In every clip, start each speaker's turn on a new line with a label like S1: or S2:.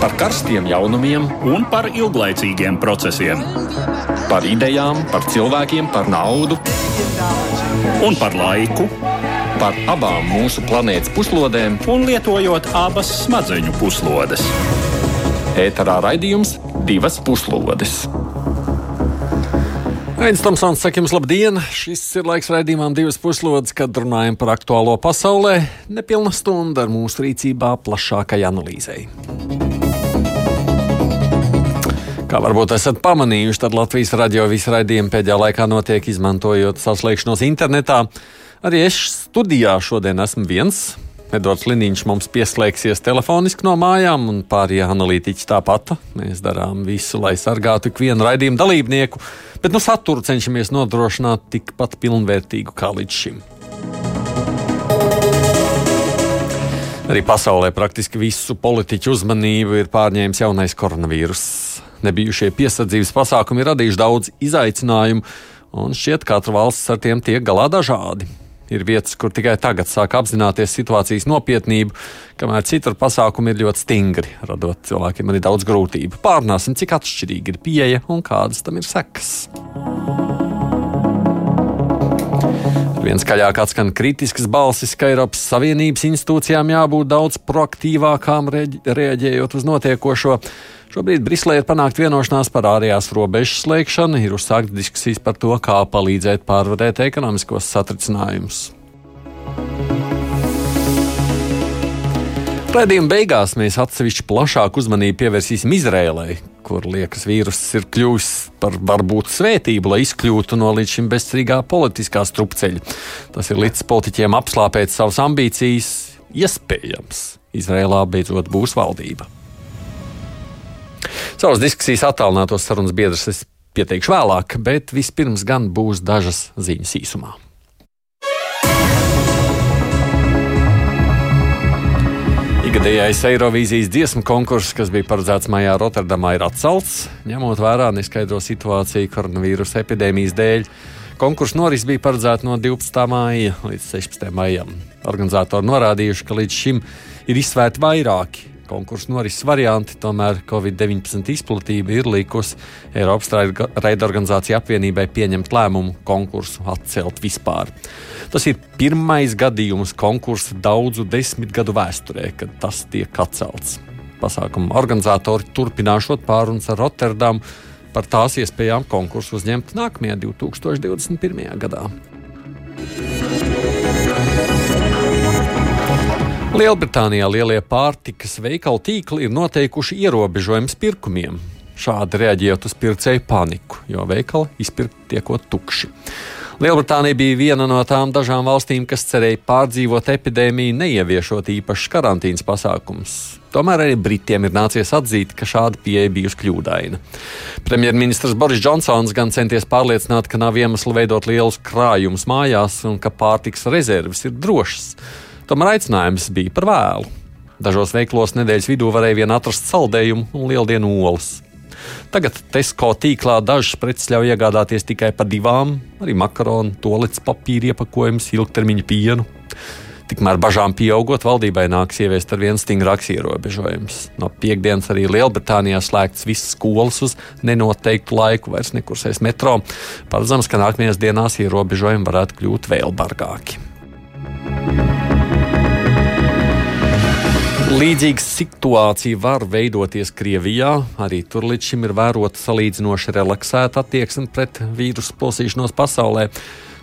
S1: par karstiem jaunumiem
S2: un par ilglaicīgiem procesiem.
S1: Par idejām, par cilvēkiem, par naudu
S2: un par laiku.
S1: Par abām mūsu planētas puslodēm,
S2: un lietojot abas smadzeņu puslodes.
S1: Ēterā raidījums divas puslodes.
S3: Aizsmeļamies, Tomsons, saka jums labdien! Šis ir laiks raidījumam divas puslodes, kad runājam par aktuālo pasaulē. Nepilna stunda ar mūsu rīcībā plašākai analīzei. Kā varbūt esat pamanījuši, tad Latvijas radio visu raidījumu pēdējā laikā notiek izmantojot saslēgšanos internetā. Arī es studijā šodien esmu viens. Edvards Liniņš mums pieslēgsies telefoniski no mājām, un pārējie analītiķi tāpat. Mēs darām visu, lai sargātu ikvienu raidījumu dalībnieku, bet no satura cenšamies nodrošināt tikpat pilnvērtīgu kā līdz šim. Arī pasaulē praktiski visu politiķu uzmanību ir pārņēmis jaunais koronavīruss nebijušie piesardzības pasākumi ir radījuši daudz izaicinājumu, un šķiet, ka katra valsts ar tiem tiek galā dažādi. Ir vietas, kur tikai tagad sāk apzināties situācijas nopietnību, kamēr citur pasākumi ir ļoti stingri, radot cilvēkiem arī daudz grūtību. Pārnāsim, cik atšķirīga ir pieeja un kādas tam ir sekas. Viens skaļāk atskan kritisks balsis, ka Eiropas Savienības institūcijām jābūt daudz proaktīvākām reaģējot uz notiekošo. Šobrīd Briselē ir panākt vienošanās par ārējās robežas slēgšanu, ir uzsākta diskusijas par to, kā palīdzēt pārvarēt ekonomiskos satricinājumus. Raidījuma beigās mēs atsevišķi plašāku uzmanību pievērsīsim Izrēlai, kur liekas vīruss ir kļuvis par varbūt svētību, lai izkļūtu no līdz šim bezcerīgā politiskā strupceļa. Tas ir līdz politiķiem apslāpēt savas ambīcijas, iespējams, Izrēlā beidzot būs valdība. Savas diskusijas attālinātos sarunas biedrus es pieteikšu vēlāk, bet vispirms gan būs dažas ziņas īsumā. Ikgadējais Eirovīzijas dziesmu konkurss, kas bija paredzēts maijā Rotterdamā, ir atcelts, ņemot vērā neskaidro situāciju koronavīrusa epidēmijas dēļ. Konkursu noris bija paredzēts no 12. māja līdz 16. maijam. Organizatori norādījuši, ka līdz šim ir izsvērti vairāki konkursu norises varianti, tomēr Covid-19 izplatība ir likusi Eiropas raidorganizāciju apvienībai pieņemt lēmumu konkursu atcelt vispār. Tas ir pirmais gadījums konkursa daudzu desmit gadu vēsturē, kad tas tiek atcelts. Pasākuma organizatori turpināšot pārunas ar Rotterdamu par tās iespējām konkursu uzņemt nākamajā 2021. gadā. Lielbritānijā lielie pārtikas veikalu tīkli ir noteikuši ierobežojumus pirkumiem. Šādi reaģējot uz pircēju paniku, jo veikali izpirkt tiekot tukši. Lielbritānija bija viena no tām dažām valstīm, kas cerēja pārdzīvot epidēmiju, neieviešot īpašas karantīnas pasākumus. Tomēr arī Britiem ir nācies atzīt, ka šāda pieeja bijusi kļūdaina. Premjerministrs Boris Džonsons gan centies pārliecināt, ka nav iemesla veidot lielus krājumus mājās un ka pārtiks rezerves ir drošas. Tomēr aicinājums bija par vēlu. Dažos veiklos nedēļas vidū varēja vien atrast saldējumu un lieldienu olas. Tagad Tesko tīklā dažas preces ļauj iegādāties tikai par divām, arī makaronu, tolets papīra iepakojumus, ilgtermiņa pienu. Tikmēr bažām pieaugot, valdībai nāks ieviest ar vien stingrāks ierobežojums. No piekdienas arī Lielbritānijā slēgts visas skolas uz nenoteiktu laiku, vairs nekursēs metro. Paredzams, ka nākamajās dienās ierobežojumi varētu kļūt vēl bargāki. Līdzīga situācija var veidoties Krievijā. Arī tur līdz šim ir vērota salīdzinoši relaksēta attieksme pret vīrusu posīšanos pasaulē.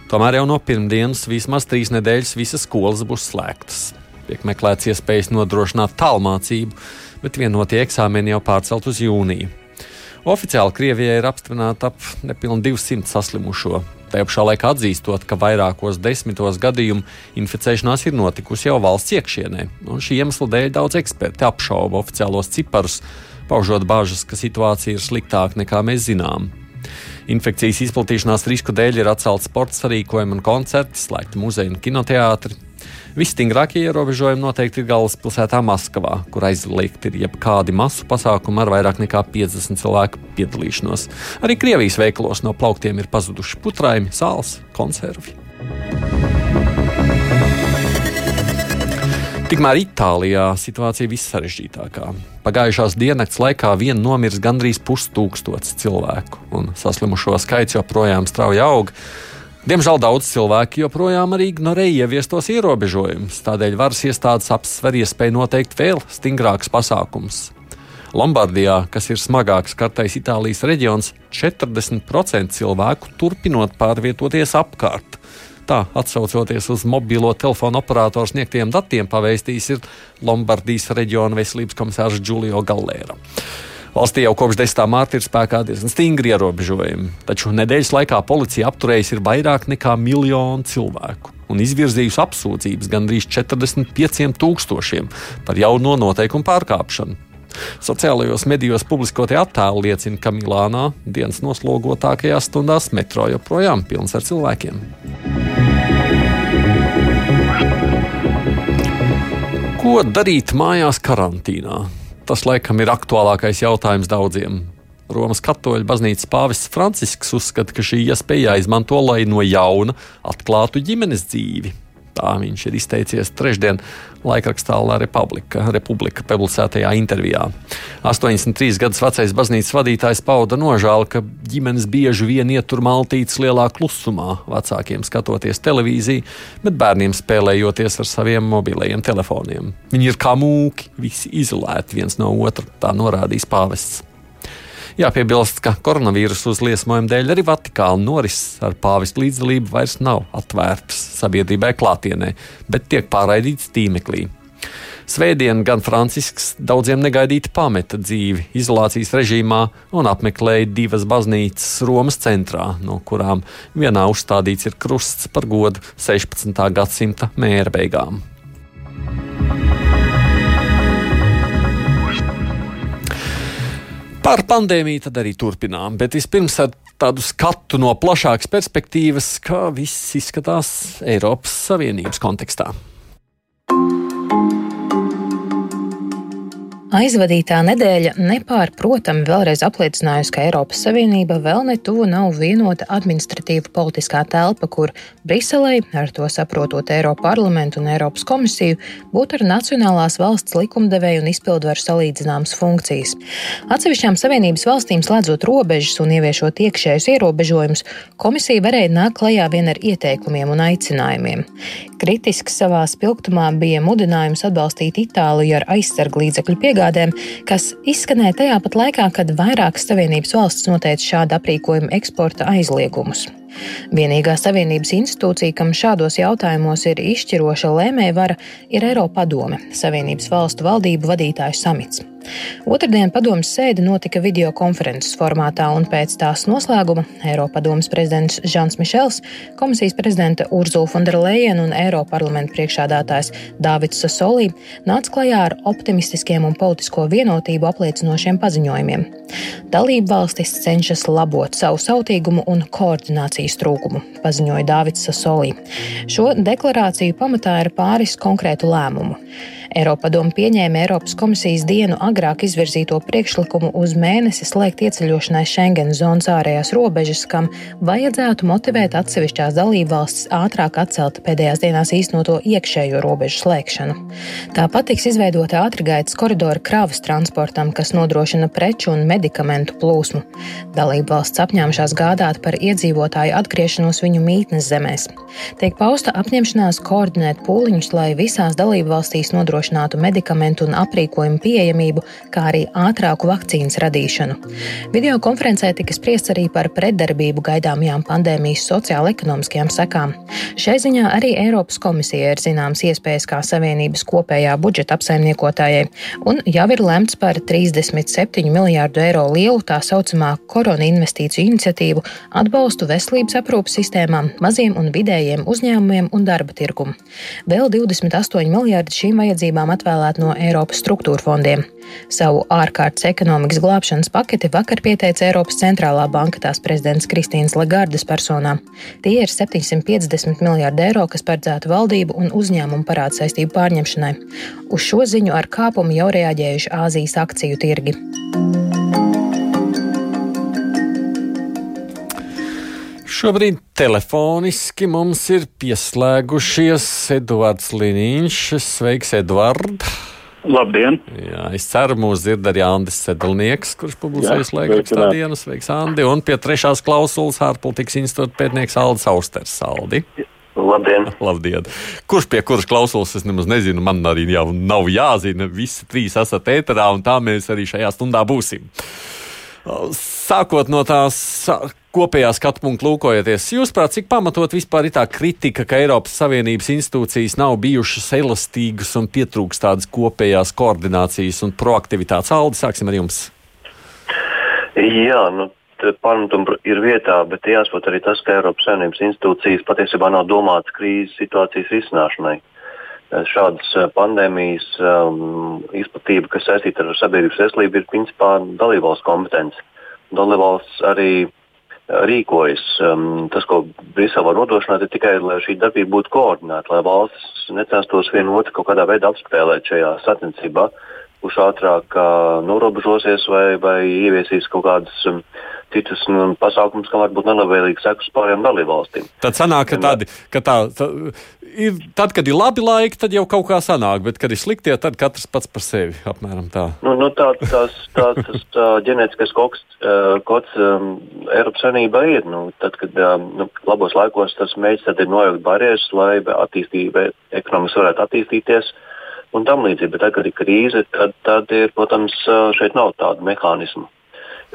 S3: Tomēr jau no pirmdienas vismaz trīs nedēļas visas skolas būs slēgtas. Tiek meklēts iespējas nodrošināt tālmācību, bet vienotie eksāmeni jau pārcelt uz jūniju. Oficiāli Krievijai ir apstiprināta ap nepilnu 200 saslimušo. Tajā pašā laikā atzīstot, ka vairākos desmitos gadījumu inficēšanās ir notikusi jau valsts iekšienē, un šī iemesla dēļ daudz eksperti apšauba oficiālos ciparus, paužot bažas, ka situācija ir sliktāka nekā mēs zinām. Infekcijas izplatīšanās risku dēļ ir atcelts sporta sarīkojumi un koncerti, slēgti muzeji un kinoteātri, Visstingrākie ierobežojumi noteikti ir galvaspilsētā Maskavā, kur aizliegti ir jebkādi masu pasākumi ar vairāk nekā 50 cilvēku piedalīšanos. Arī Krievijas veikalos no plauktiem ir pazuduši putraimi, sāls, konservi. Tikmēr Itālijā situācija vissarežģītākā. Pagājušās dienas laikā vien nomirs gandrīz pustūkstots cilvēku, un saslimušo skaits joprojām strauji aug. Diemžēl daudz cilvēku joprojām arī ignorē ieviestos ierobežojumus, tādēļ varas iestādes apsver iespēju noteikt vēl stingrākus pasākumus. Lombardijā, kas ir smagāks kartais Itālijas reģions, 40% cilvēku turpinot pārvietoties apkārt. Tā, atsaucoties uz mobilo telefonu operatoru sniegtiem datiem, pavēstījis ir Lombardijas reģiona veselības komisārs Giulio Gallera. Valstī jau kopš 10. mārta ir spēkā diezgan stingri ierobežojumi, taču nedēļas laikā policija apturējusi ir vairāk nekā miljonu cilvēku un izvirzījusi apsūdzības gandrīz 45 tūkstošiem par jauno noteikumu pārkāpšanu. Sociālajos medijos publiskotie attēli liecina, ka Milānā dienas noslogotākajās stundās metro joprojām pilns ar cilvēkiem. Ko darīt mājās karantīnā? Tas laikam ir aktuālākais jautājums daudziem. Romas katoļu baznīcas pāvests Francisks uzskata, ka šī iespēja jāizmanto, lai no jauna atklātu ģimenes dzīvi. Tā viņš ir izteicies trešdien laikrakstā La Republika, Republika publicētajā intervijā. 83 gadus vecais baznīcas vadītājs pauda nožēlu, ka ģimenes bieži vien ietur maltītes lielā klusumā, vecākiem skatoties televīziju, bet bērniem spēlējoties ar saviem mobilajiem telefoniem. Viņi ir kā mūki, visi izolēti viens no otra, tā norādījis pāvests. Jāpiebilst, ka koronavīrusa uzliesmojuma dēļ arī Vatikāna norises ar pāvesta līdzdalību vairs nav atvērtas sabiedrībai klātienē, bet tiek pārraidītas tīmeklī. Svētdien gan Francisks daudziem negaidīti pameta dzīvi izolācijas režīmā un apmeklēja divas baznīcas Romas centrā, no kurām vienā uzstādīts ir krusts par godu 16. gadsimta mēra Par pandēmiju tad arī turpinām, bet vispirms ar tādu skatu no plašākas perspektīvas, kā viss izskatās Eiropas Savienības kontekstā.
S4: Aizvadītā nedēļa nepārprotami vēlreiz apliecinājusi, ka Eiropas Savienība vēl netuvu nav vienota administratīva politiskā telpa, kur Briselē, ar to saprotot Eiropas parlamentu un Eiropas komisiju, būtu ar nacionālās valsts likumdevēju un izpildvaru salīdzināmas funkcijas. Atsevišķām Savienības valstīm slēdzot robežas un ieviešot iekšējus ierobežojumus, komisija varēja nākt klajā vien ar ieteikumiem un aicinājumiem. Kritisks savā spilgtumā bija mudinājums atbalstīt Itāliju ar aizsargu līdzekļu piegādēm, kas izskanēja tajā pat laikā, kad vairākas Savienības valsts noteica šāda aprīkojuma eksporta aizliegumus. Vienīgā Savienības institūcija, kam šādos jautājumos ir izšķiroša lēmējvara, ir Eiropa padome, Savienības valstu valdību vadītāju samits. Otradien padomas sēde notika video konferences formātā, un pēc tās noslēguma Eiropadomas prezidents Žants Mišels, komisijas prezidente Urzula Fonderleina un Eiroparlamenta priekšādātājs Dāvids Sasolī nāca klajā ar optimistiskiem un politisko vienotību apliecinošiem paziņojumiem. Dalību valstis cenšas labot savu sautīgumu un koordinācijas trūkumu, paziņoja Dāvids Sasolī. Šo deklarāciju pamatā ir pāris konkrētu lēmumu. Eiropadoma pieņēma Eiropas komisijas dienu agrāk izvirzīto priekšlikumu uz mēnesi slēgt ieceļošanai Schengen zonas ārējās robežas, kam vajadzētu motivēt atsevišķās dalībvalstis ātrāk atcelt pēdējās dienās īstenoto iekšējo robežu slēgšanu. Tāpat tiks izveidota ātrgaitas koridora kravas transportam, kas nodrošina preču un medikamentu plūsmu. Dalībvalsts apņēmušās gādāt par iedzīvotāju atgriešanos viņu mītnes zemēs. Tiek pausta apņemšanās koordinēt pūliņus, lai visās dalībvalstīs nodrošinātu nodrošinātu medikamentu un aprīkojumu pieejamību, kā arī ātrāku vakcīnas radīšanu. Video konferencē tika spriests arī par pretdarbību gaidāmajām pandēmijas sociāla-ekonomiskajām sekām. Šai ziņā arī Eiropas komisija ir zināmas iespējas kā Savienības kopējā budžeta apsaimniekotājai, un jau ir lemts par 37 miljārdu eiro lielu tā saucamā korona investīciju iniciatīvu atbalstu veselības aprūpas sistēmām, maziem un vidējiem uzņēmumiem un darba tirgumu. Vēl 28 miljardi šīm vajadzībām vajadzībām atvēlēt no Eiropas struktūra fondiem. Savu ārkārtas ekonomikas glābšanas paketi vakar pieteica Eiropas centrālā banka tās prezidents Kristīnas Lagardas personā. Tie ir 750 miljārdi eiro, kas paredzēta valdību un uzņēmumu parādu saistību pārņemšanai. Uz šo ziņu ar kāpumu jau reaģējuši Āzijas akciju tirgi.
S3: Šobrīd telefoniski mums ir pieslēgušies Eduards Liniņš. Sveiks, Eduard!
S5: Labdien!
S3: Jā, es ceru, mūs dzird arī Andris Sedlnieks, kurš publicējas laikrakstā dienas. Sveiks, Andi! Un pie trešās klausulas ārpolitikas institūta pētnieks Aldis Austers. Aldi!
S5: Labdien!
S3: Labdien! Kurš pie kuras klausulas es nemaz nezinu, man arī jau nav jāzina. Visi trīs esat ēterā, un tā mēs arī šajā stundā būsim. Sākot no tās kopējā skatu punkta lūkojoties, jūsuprāt, cik pamatot vispār ir tā kritika, ka Eiropas Savienības institūcijas nav bijušas elastīgas un pietrūkst tādas kopējās koordinācijas un proaktivitātes? Aldi, sāksim ar jums.
S5: Jā, nu, pamatumi ir vietā, bet jāsaprot arī tas, ka Eiropas Savienības institūcijas patiesībā nav domātas krīzes situācijas risināšanai. Šādas pandēmijas um, izplatība, kas saistīta ar sabiedrības veselību, ir principā dalībvalsts kompetence. Dalībvalsts arī rīkojas. Um, tas, ko Brisele var nodrošināt, ir tikai, lai šī darbība būtu koordinēta, lai valstis necenstos vienu otru kaut kādā veidā apspēlēt šajā sacensībā, kurš ātrāk uh, norobežosies vai, vai ieviesīs kaut kādas um, citus nu, pasākumus, kam var būt nelabvēlīgs sekas pārējām dalībvalstīm.
S3: Tad sanāk, ka, tādi, ka tā, tā ir, tad, kad ir labi laiki, tad jau kaut kā sanāk, bet, kad ir sliktie, tad katrs pats par sevi apmēram tā.
S5: Nu, nu, tā tās, tā, tas tā, ģenētiskais koks, uh, kods um, Eiropas Savienībā ir. Nu, tad, kad um, nu, labos laikos tas ir nojaukt barjeras, lai attīstība ekonomiski varētu attīstīties. Un tam līdzīgi, bet tagad, kad ir krīze, tad, tad ir, protams, šeit nav tādu mehānismu.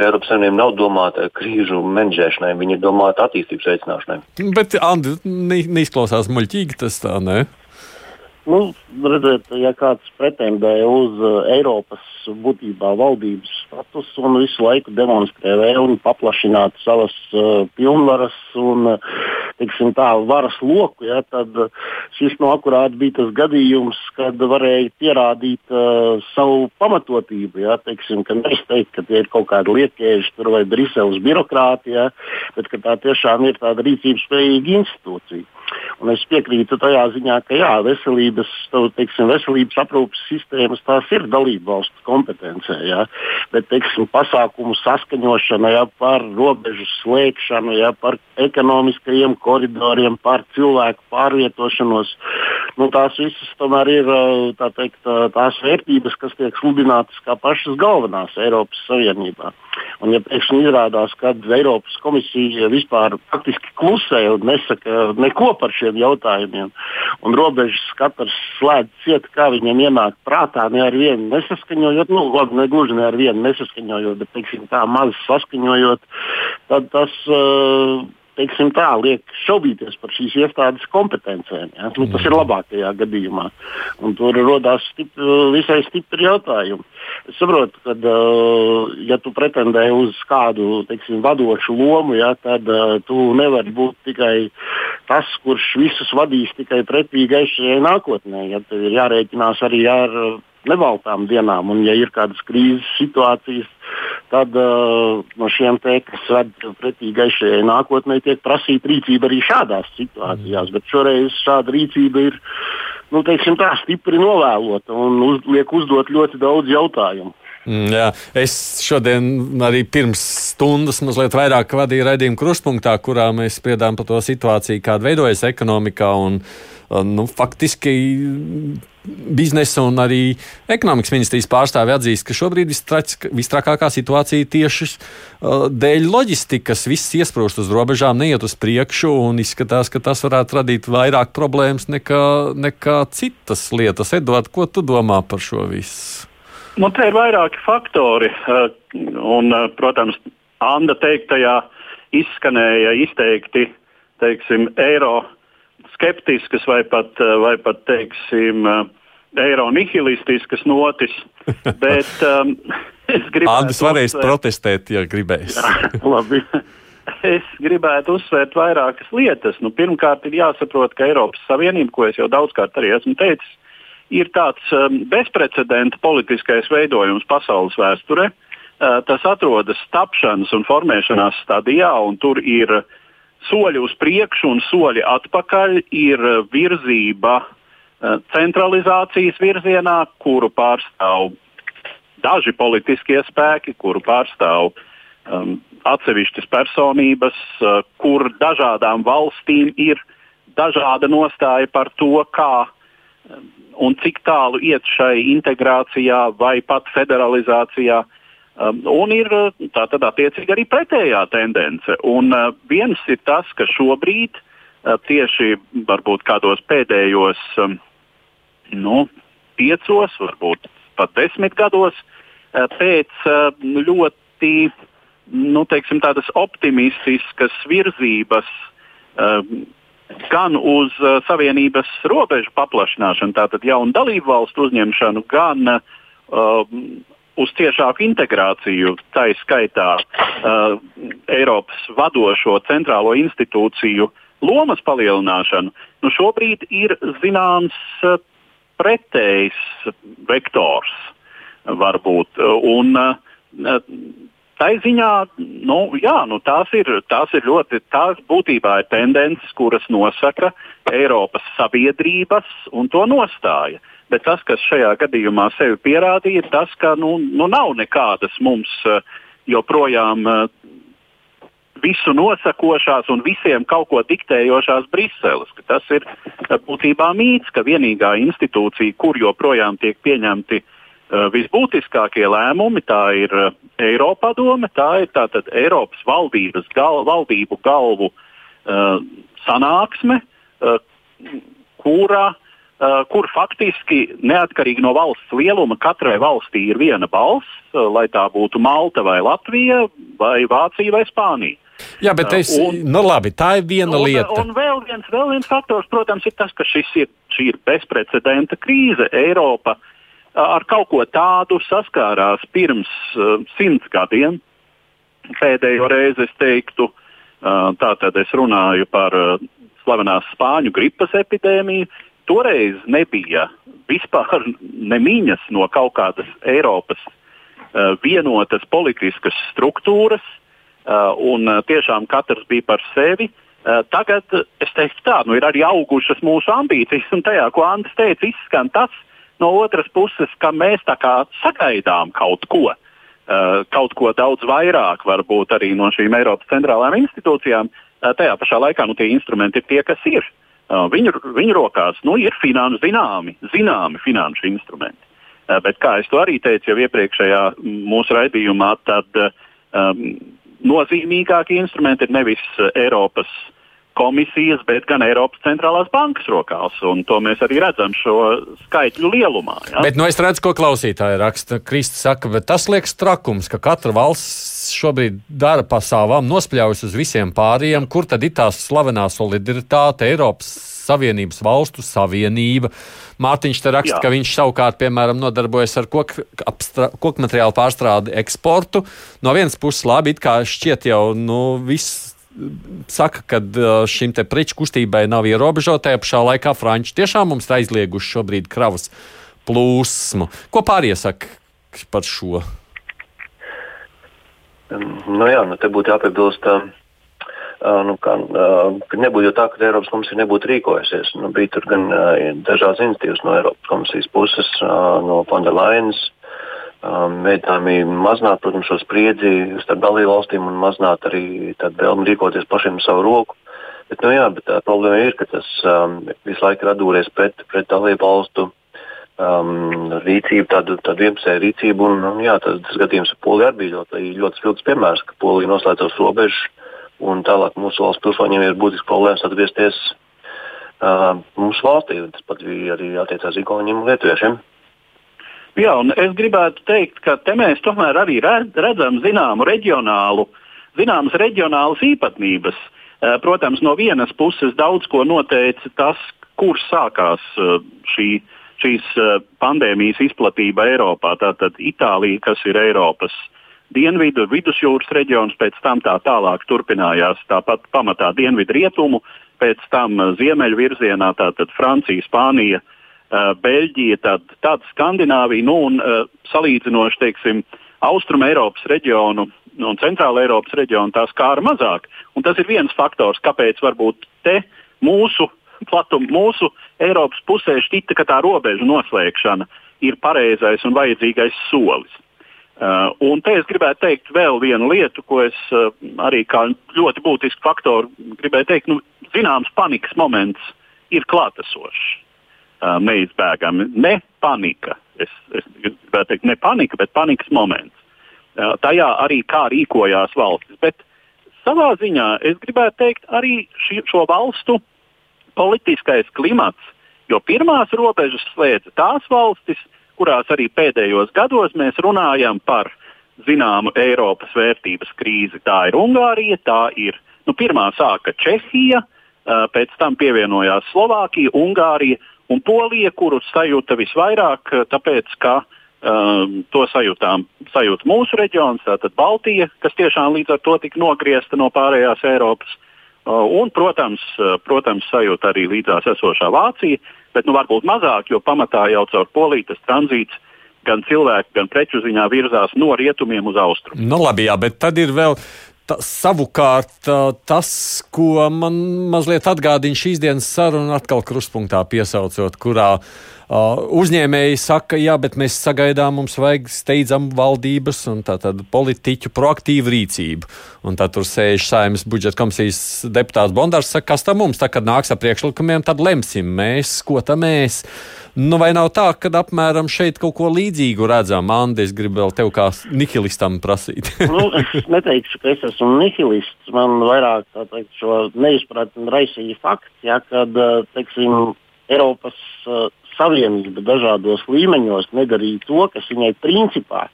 S5: Eiropas Savienība nav domāta krīžu menedžēšanai, viņa ir domāta attīstības veicināšanai.
S3: Bet, Andi, neizklausās muļķīgi tas tā, ne?
S6: Nu, redziet, ja kāds pretendē uz uh, Eiropas būtībā valdības statusu un visu laiku demonstrē vēlmi paplašināt savas uh, pilnvaras un uh, teiksim, tā, varas loku, ja, tad uh, šis no akurāti bija tas gadījums, kad varēja pierādīt uh, savu pamatotību. Ja, teiksim, ka nevis teikt, ka tie ir kaut kādi liekēži vai Briseles birokrātija, ja, bet ka tā tiešām ir tāda rīcības spējīga institūcija. Un es piekrītu tajā ziņā, ka jā, veselības, teiksim, veselības aprūpas sistēmas tās ir dalību valstu kompetencē. Jā. Bet teiksim, pasākumu saskaņošana jā, par robežu slēgšanu, jā, par ekonomiskajiem koridoriem, par cilvēku pārvietošanos, nu, tās visas tomēr ir tā teikt, tās vērtības, kas tiek sludinātas kā pašas galvenās Eiropas Savienībā. Un, ja pēkšņi izrādās, ka Eiropas komisija vispār faktiski klusē un nesaka neko par šiem jautājumiem, un robežas katrs slēdz ciet, kā viņam ienāk prātā, ne ar vienu nesaskaņojot, nu, labi, ne gluži ne ar vienu nesaskaņojot, bet, teiksim, tā maz saskaņojot, tad tas. Uh, teiksim tā, liek šaubīties par šīs iestādes kompetencēm. Ja? Nu, tas ir labākajā gadījumā. Un tur radās stip, visai stipri jautājumi. Es saprotu, ka, uh, ja tu pretendē uz kādu teiksim, vadošu lomu, ja, tad uh, tu nevari būt tikai tas, kurš visus vadīs tikai pretī gaišajai nākotnē. Ja, tev ir jārēķinās arī ar nevaltām dienām. Un, ja ir kādas krīzes situācijas, tad uh, no šiem te, kas ved pretī gaišajai nākotnē, tiek prasīta rīcība arī šādās situācijās. Mm. Bet šoreiz šāda rīcība ir nu, teiksim, tā, stipri novēlota un uz, liek uzdot ļoti daudz jautājumu.
S3: Mm, jā, es šodien arī pirms stundas mazliet vairāk vadīju raidījumu krustpunktā, kurā mēs spriedām par to situāciju, kāda veidojas ekonomikā. Un, nu, faktiski biznesa un arī ekonomikas ministrijas pārstāvi atzīst, ka šobrīd visstrakākā situācija tieši uh, dēļ loģistikas. Viss iesprūst uz robežām, neiet uz priekšu, un izskatās, ka tas varētu radīt vairāk problēmas nekā, nekā citas lietas. Edvard, ko tu domā par šo visu?
S7: Nu, te ir vairāki faktori, uh, un, uh, protams, Anna teiktajā izskanēja izteikti teiksim, eiro skeptiskas vai pat, eh, vai pat teiksim, eh, eiro nihilistiskas notis. Bet um, es gribētu.
S3: Andris varēs uzsvērt, protestēt, ja gribēs.
S6: Labi.
S7: Es gribētu uzsvērt vairākas lietas. Nu, pirmkārt, ir jāsaprot, ka Eiropas Savienība, ko es jau daudzkārt arī esmu teicis, ir tāds um, bezprecedenta politiskais veidojums pasaules vēsturē. Uh, tas atrodas tapšanas un formēšanās stadijā, un tur ir uh, soļi uz priekšu un soļi atpakaļ ir virzība eh, centralizācijas virzienā, kuru pārstāv daži politiskie spēki, kuru pārstāv um, atsevišķas personības, uh, kur dažādām valstīm ir dažāda nostāja par to, kā um, un cik tālu iet šai integrācijā vai pat federalizācijā. Um, un ir tātad attiecīgi arī pretējā tendence. Un uh, viens ir tas, ka šobrīd uh, tieši varbūt kādos pēdējos um, nu, piecos, varbūt pat desmit gados uh, pēc uh, ļoti nu, teiksim, optimistiskas virzības. Uh, gan uz uh, Savienības robežu paplašināšanu, tātad jaunu dalību valstu uzņemšanu, gan uh, uz ciešāku integrāciju, tā izskaitā uh, Eiropas vadošo centrālo institūciju lomas palielināšanu, nu šobrīd ir zināms uh, pretējs vektors varbūt. Un, uh, Tā ziņā nu, jā, nu, tās, ir, tās ir ļoti, tās būtībā ir tendences, kuras nosaka Eiropas sabiedrības un to nostāja. Bet tas, kas šajā gadījumā sevi pierādīja, ir tas, ka nu, nu nav nekādas mums eh, joprojām eh, visu nosakošās un visiem kaut ko diktējošās Briseles. Tas ir eh, būtībā mīts, ka vienīgā institūcija, kur joprojām tiek pieņemti uh, visbūtiskākie lēmumi, tā ir uh, Eiropadome, tā ir tātad Eiropas valdības gal, valdību galvu uh, sanāksme, uh, kura, uh, kur faktiski neatkarīgi no valsts lieluma katrai valstī ir viena balss, uh, lai tā būtu Malta vai Latvija vai Vācija vai Spānija.
S3: Jā, bet es, un, nu labi, tā ir viena
S7: un,
S3: lieta.
S7: Un vēl viens, vēl viens faktors, protams, ir tas, ka ir, šī ir bezprecedenta krīze. Eiropa uh, ar kaut ko tādu saskārās pirms uh, simts gadiem. Pēdējo reizi es teiktu, uh, tātad es runāju par uh, slavenās spāņu gripas epidēmiju. Toreiz nebija vispār nemiņas no kaut kādas Eiropas uh, vienotas politiskas struktūras, uh, un uh, tiešām katrs bija par sevi. Tagad es teiktu, tā nu, ir arī augušas mūsu ambīcijas, un tajā, ko Andris teica, izskan tas, uh, no otras puses, ka mēs tā kā sagaidām kaut ko. Uh, kaut ko daudz vairāk, varbūt arī no šīm Eiropas centrālajām institūcijām. Uh, tajā pašā laikā nu, tie instrumenti ir tie, kas ir. Uh, viņu, viņu rokās nu, ir finanšu, zināmi, zināmi finanšu instrumenti. Bet, kā jau arī teicu jau iepriekšējā mūsu raidījumā, tad um, nozīmīgākie instrumenti ir nevis Eiropas uh, komisijas, bet gan Eiropas centrālās bankas rokās. To mēs arī redzam šo skaitļu lielumā. Ja?
S3: Bet nu, es redzu, ko klausītāji raksta. Kristis saka, bet tas liekas trakums, ka katra valsts šobrīd dara pa savām, nospļaujas uz visiem pārējiem. Kur tad ir tā slavenā solidaritāte Eiropas? Savienības valstu savienība. Mārtiņš te raksta, Jā. ka viņš savukārt, piemēram, nodarbojas ar koku kok materiālu pārstrādi eksportu. No vienas puses, labi, it kā šķiet jau nu, viss saka, ka šim te preču kustībai nav ierobežota. Tajā pašā laikā Franči tiešām mums ir aizlieguši šobrīd kravas plūsmu. Ko pārējie saka par šo?
S5: Nu jā, nu te būtu jāpiebilst, uh, nu, ka, uh, ka nebūtu jau tā, ka Eiropas komisija nebūtu rīkojusies. Nu, bija tur gan uh, dažādas iniciatīvas no Eiropas komisijas puses, uh, no Fonda Lainas, mēģinājumi mazināt, protams, šo spriedzi starp dalību valstīm un mazināt arī vēlmi rīkoties pašiem savu roku. Bet, nu, jā, bet tā problēma ir, ka tas um, visu laiku ir atdūries pret, pret dalību valstu um, rīcību, tādu, tādu vienpusēju rīcību. Un, un, jā, tas, tas gadījums ar Poliju arī bija ļoti, ļoti spilgts piemērs, ka Polija noslēdz savus robežas un tālāk mūsu valsts pilsoņiem ir būtisks problēmas atgriezties uh, mūsu valstī. Tas pat bija arī attiecās Igauniem un Lietuviešiem.
S7: Jā, un es gribētu teikt, ka te mēs tomēr arī redzam zināmu reģionālu, zināmas reģionālas īpatnības. Eh, protams, no vienas puses daudz ko noteica tas, kur sākās eh, šī, šīs eh, pandēmijas izplatība Eiropā. Tātad Itālija, kas ir Eiropas dienvidu, vidusjūras reģions, pēc tam tā tālāk turpinājās tāpat pamatā dienvidu rietumu, pēc tam ziemeļu virzienā, tātad Francija, Spānija, uh, Beļģija, tad, tad Skandināvija, nu, un uh, salīdzinoši, teiksim, Austrum Eiropas reģionu un Centrāla Eiropas reģionu tā skāra mazāk. Un tas ir viens faktors, kāpēc varbūt te mūsu platuma, mūsu Eiropas pusē šķita, ka tā robežu noslēgšana ir pareizais un vajadzīgais solis. Uh, un te es gribētu teikt vēl vienu lietu, ko es uh, arī kā ļoti būtisku faktoru gribēju teikt. Nu, zināms, panikas moments ir klātesošs. Uh, neizbēgami. Ne panika. Es, es gribētu teikt, ne panika, bet panikas moments. Uh, tajā arī kā rīkojās valstis. Bet savā ziņā es gribētu teikt arī ši, šo valstu politiskais klimats, jo pirmās robežas slēdza tās valstis, kurās arī pēdējos gados mēs runājam par zināmu Eiropas vērtības krīzi. Tā ir Ungārija, tā ir nu, pirmā sāka Čehija, pēc tam pievienojās Slovākija, Ungārija un Polija, kurus sajūta visvairāk, tāpēc ka um, to sajūtām sajūt mūsu reģions, tātad Baltija, kas tiešām līdz ar to tika nogriezta no pārējās Eiropas. Uh, un, protams, protams, sajūta arī līdzās esošā Vācija, bet nu, varbūt mazāk, jo pamatā jau caur Poliju tas tranzīts gan cilvēku, gan preču ziņā virzās no rietumiem uz austrumiem.
S3: Nu, labi, jā, bet tad ir vēl. Ta, savukārt tas, ko man mazliet atgādina šīs dienas saruna, atkal krustpunktā piesaucot, kurā uh, uzņēmēji saka, jā, bet mēs sagaidām, mums vajag steidzamu valdības un tātad politiķu proaktīvu rīcību. Un tad tur sēž saimnes budžeta komisijas deputāts Bondārs, saka, kas tam mums, tā kad nāks ar priekšlikumiem, tad lemsim mēs, ko tam mēs. Nu, vai nav tā, ka apmēram šeit kaut ko līdzīgu redzam? Andi, es gribu vēl tev kā nihilistam prasīt.
S6: nu, es neteikšu, ka es esmu nihilists. Man vairāk teikt, šo neizpratni raisīja fakts, ja, kad teiksim, Eiropas uh, Savienība dažādos līmeņos nedarīja to, kas viņai principā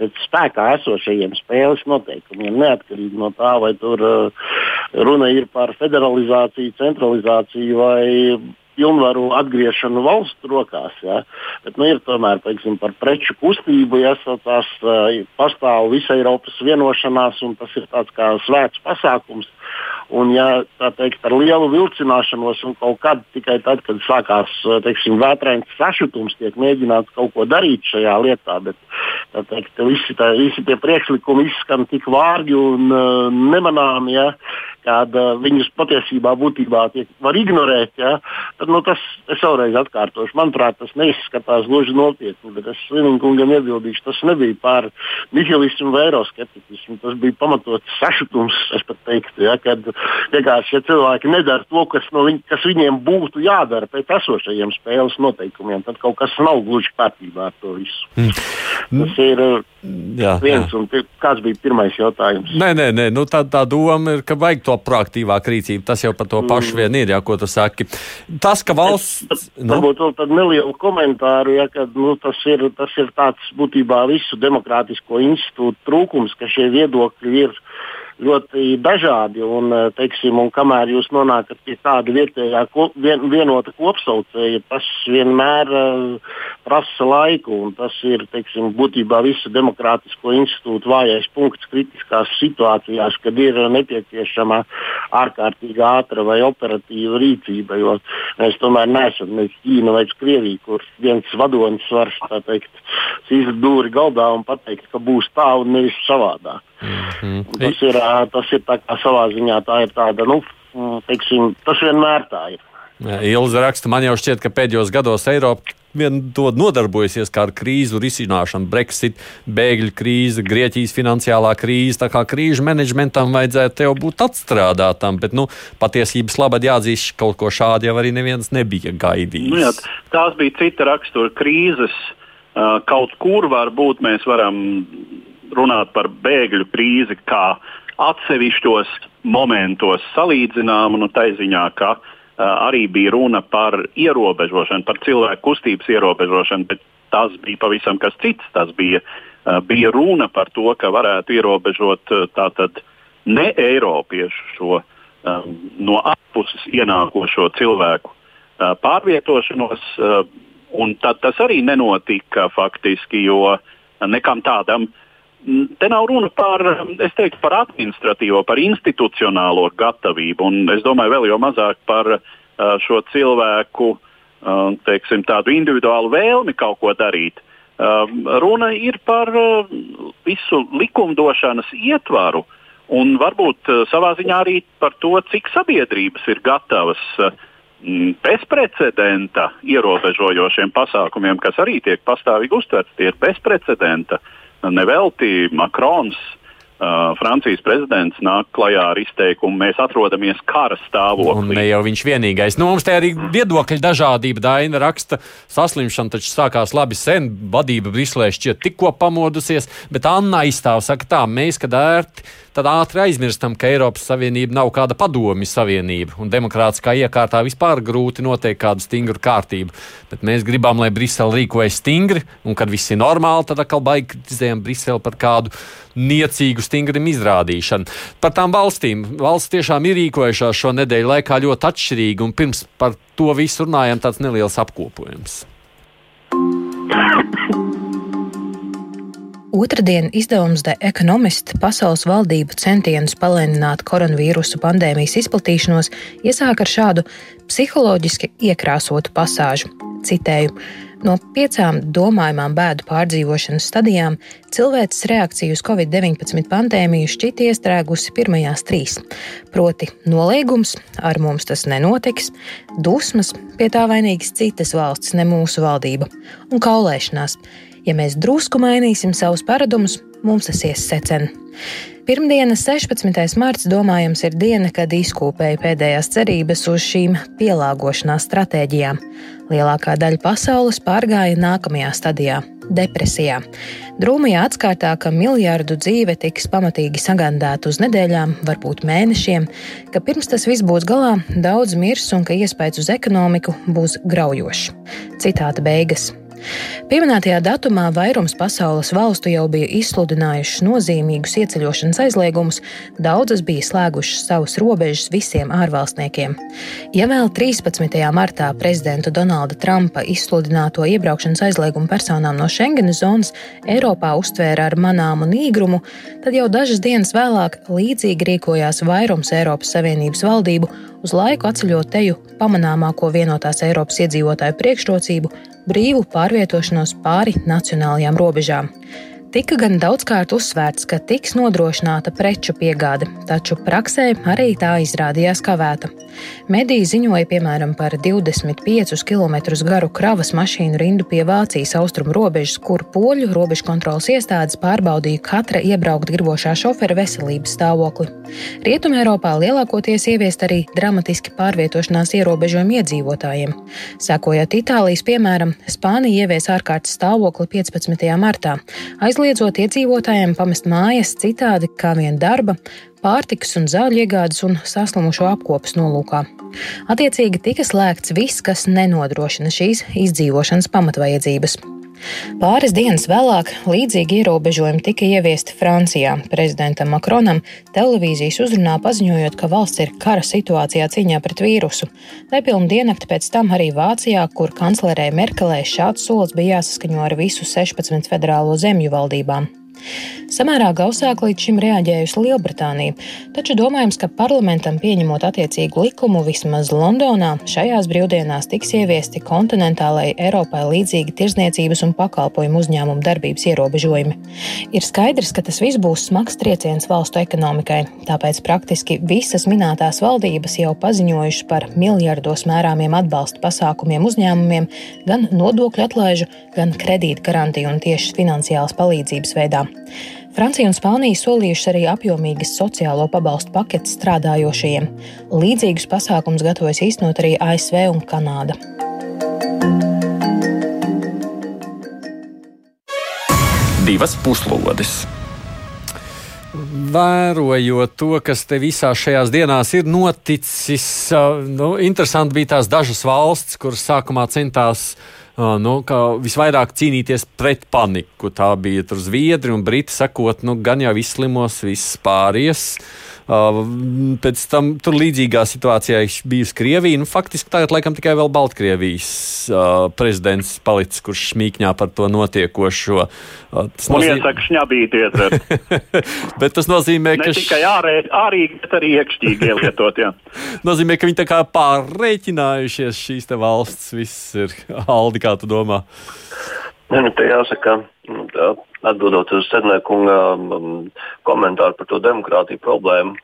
S6: pēc spēkā esošajiem spēles noteikumiem, neatkarīgi no tā, vai tur uh, runa ir par federalizāciju, centralizāciju vai pilnvaru atgriešanu valstu rokās. Ja. Bet, nu, ir tomēr teiksim, par preču kustību jāsaucās, uh, pastāv visa Eiropas vienošanās, un tas ir tāds kā svēts pasākums. Un, ja tā teikt, ar lielu vilcināšanos un kaut kad tikai tad, kad sākās teiksim, vētrains sašutums, tiek mēģināts kaut ko darīt šajā lietā, bet teikt, visi, tā, visi tie priekšlikumi izskan tik vārgi un uh, nemanāmi. Ja, kad uh, viņus patiesībā būtībā tiek, var ignorēt, ja, tad nu, tas, es vēlreiz atkārtošu, manuprāt, tas neizskatās gluži nopietni, bet es Slimīgam iebildīšu, tas nebija par nihilismu vai eiroskepticismu, tas bija pamatots sašutums, es pat teiktu, ja, kad vienkārši ja cilvēki nedara to, kas, no viņ, kas viņiem būtu jādara pēc esošajiem spēles noteikumiem, tad kaut kas nav gluži kārtībā ar to visu. Mm. Tas ir jā, viens, jā. un kāds bija pirmais jautājums?
S3: Nē, nē, nē nu, tā, tā doma ir, ka vajag to proaktīvāku rīcību. Tas jau par to pašu vien ir, ja ko tu saki. Tas, ka valsts. Es,
S6: nu? Varbūt vēl tādu nelielu komentāru, ja ka, nu, tas, ir, tas ir tāds būtībā visu demokrātisko institūtu trūkums, ka šie viedokļi ir ļoti dažādi. Un, eh, teiksim, un kamēr jūs nonākat pie tāda vietējā ko, vien, vienota kopsaucēja, tas vienmēr uh, prasa laiku. Tas ir teiksim, būtībā visu demokrātisko institūtu vājais punkts kritiskās situācijās, kad ir nepieciešama ārkārtīgi ātra vai operatīva rīcība. Jo mēs tomēr neesam ne Ķīna vai Krievija, kur viens vadonis var teikt, izdarīt dūri galdā un pateikt, ka būs tā un nevis savādāk. Mm -hmm. Tas ir, tas ir savā ziņā tā ir tāda, nu, teiksim, tas vienmēr tā ir.
S3: Ilza raksta, man jau šķiet, ka pēdējos gados Eiropa vien to nodarbojusies ar krīzu risināšanu, Brexit, bēgļu krīze, Grieķijas finansiālā krīze. Tā kā krīžu menedžmentam vajadzētu jau būt atstrādātam, bet nu, patiesības labad jāatzīst, ka kaut ko šādu jau arī neviens nebija gaidījis.
S7: Nu jā, tās bija cita rakstura krīzes. Kaut kur varbūt mēs varam runāt par bēgļu krīzi kā atsevišķos momentos salīdzināmu, nu, tā ziņā, ka uh, arī bija runa par ierobežošanu, par cilvēku kustības ierobežošanu, bet tas bija pavisam kas cits. Tas bija, uh, bija runa par to, ka varētu ierobežot uh, tātad ne Eiropiešu šo um, no ārpuses ienākošo cilvēku uh, pārvietošanos. Uh, un tad tas arī nenotika faktiski, jo nekam tādam uh, Te nav runa par, teiktu, par administratīvo, par institucionālo gatavību, un es domāju, vēl jau mazāk par uh, šo cilvēku teiksim, tādu individuālu vēlmi kaut ko darīt. Runa ir par visu likumdošanas ietvaru, un varbūt savā ziņā arī par to, cik sabiedrības ir gatavas bezprecedenta ierobežojošiem pasākumiem, kas arī tiek pastāvīgi uztverti. Tie ir bezprecedenta uh, nevelti Makrons Uh, Francijas prezidents nāk klajā ar izteikumu, mēs atrodamies kara stāvoklī.
S3: Un ne jau viņš vienīgais. Nu, mums te arī viedokļa dažādība. Daina raksta, saslimšana taču sākās labi sen, vadība Briselē šķiet tikko pamodusies, bet Anna aizstāv, saka tā, mēs, kad ērti, tad ātri aizmirstam, ka Eiropas Savienība nav kāda padomju savienība, un demokrātiskā iekārtā vispār grūti noteikt kādu stingru kārtību. Bet mēs gribam, lai Brisele rīkojas stingri, un kad viss ir normāli, tad atkal baigi kritizējam Briseli par kādu niecīgu stingrim izrādīšanu. Par tām valstīm. Valsts tiešām ir rīkojušās šo nedēļu laikā ļoti atšķirīgi, un pirms par to visu runājam tāds neliels apkopojums.
S4: Otradien izdevums The Economist pasaules valdību centienus palēnināt koronavīrusu pandēmijas izplatīšanos iesāk ar šādu psiholoģiski iekrāsotu pasāžu. Citēju: No piecām domājamām bēdu pārdzīvošanas stadijām cilvēces reakcija uz covid-19 pandēmiju šķiet iestrēgusi pirmajās trīs. Proti, noliegums, ar mums tas nenotiks, dusmas, pie tā vainīgas citas valsts, ne mūsu valdība, un kaulēšanās. Ja mēs drusku mainīsim savus paradumus, mums tas ies secen. Pirmdiena, 16. marts, domājams, ir diena, kad izkūpēja pēdējās cerības uz šīm pielāgošanās stratēģijām. Lielākā daļa pasaules pārgāja nākamajā stadijā - depresijā. Drūmajā atskaitā, ka miljardu dzīve tiks pamatīgi sagandēta uz nedēļām, varbūt mēnešiem, ka pirms tas viss būs galā, daudz mirs un ka iespējas uz ekonomiku būs graujošs. Citāta beigas. Pieminētajā datumā vairums pasaules valstu jau bija izsludinājušas nozīmīgus ieceļošanas aizliegumus, daudzas bija slēgušas savus robežas visiem ārvalstniekiem. Ja vēl 13. martā prezidenta Donalda Trumpa izsludināto iebraukšanas aizliegumu personām no Schengenas zonas Eiropā uztvēra ar manāmu nīgrumu, tad jau dažas dienas vēlāk līdzīgi rīkojās vairums Eiropas Savienības valdību uz laiku atceļot teju pamanāmāko vienotās Eiropas iedzīvotāju priekšrocību brīvu pārvietošanos pāri nacionālajām robežām. Tika gan daudzkārt uzsvērts, ka tiks nodrošināta preču piegāde, taču praksē arī tā izrādījās kavēta. Mediji ziņoja piemēram par 25 km garu kravas mašīnu rindu pie Vācijas austrumu robežas, kur poļu robežu kontrolas iestādes pārbaudīja katra iebraukt gribošā šofera veselības stāvokli. Rietumē Eiropā lielākoties ieviest arī dramatiski pārvietošanās ierobežojumi iedzīvotājiem. Sekojot Itālijas piemēram, Spānija ievies ārkārtas stāvokli 15. martā. Aiz aizliedzot iedzīvotājiem pamest mājas citādi kā vien darba, pārtikas un zāļu iegādes un saslimušo apkopes nolūkā. Attiecīgi tika slēgts viss, kas nenodrošina šīs izdzīvošanas pamatvajadzības. Pāris dienas vēlāk līdzīgi ierobežojumi tika ieviesti Francijā. Prezidentam Makronam televīzijas uzrunā paziņojot, ka valsts ir kara situācijā cīņā pret vīrusu. Nepilnu diennakti pēc tam arī Vācijā, kur kanclerē Merkelē šāds solis bija jāsaskaņo ar visu 16 federālo zemju valdībām. Samērā gausāk līdz šim reaģējusi Lielbritānija, taču domājams, ka parlamentam pieņemot attiecīgu likumu vismaz Londonā šajās brīvdienās tiks ieviesti kontinentālajai Eiropai līdzīgi tirzniecības un pakalpojumu uzņēmumu darbības ierobežojumi. Ir skaidrs, ka tas viss būs smags trieciens valstu ekonomikai, tāpēc praktiski visas minētās valdības jau paziņojušas par miljardos mērāmiem atbalsta pasākumiem uzņēmumiem, gan nodokļu atlaižu, gan kredīta garantiju un tiešas finansiālas palīdzības veidā. Francija un Spānija solījušas arī apjomīgas sociālo pabalstu paketes strādājošajiem. Līdzīgus pasākumus gatavojas īstenot arī ASV un Kanāda.
S1: Divas puslodes
S3: vērojot to, kas te visās šajās dienās ir noticis, nu, interesanti bija tās dažas valsts, kuras sākumā centās nu, visvairāk cīnīties pret paniku. Tā bija Zviedri un Briti sakot, nu, gan jau izslimos, viss pāries. Uh, pēc tam tur līdzīgā situācijā bijusi Krievija. Nu, faktiski tagad laikam tikai vēl Baltkrievijas uh, prezidents palicis, kurš smīkņā par to notiekošo.
S7: Uh, tas Man nozīm... iesaka šņabīties.
S3: bet tas nozīmē,
S7: ka... Ne tikai ārēji, ārīgi, bet arī iekšķīgi ielietot, jā.
S3: nozīmē, ka viņi tā kā pārreķinājušies šīs te valsts, viss ir Aldi, kā tu domā?
S5: Ne, nu, te jāsaka, nu, tā, atbildot uz Sednēkunga um, komentāru par to demokrātiju problēmu.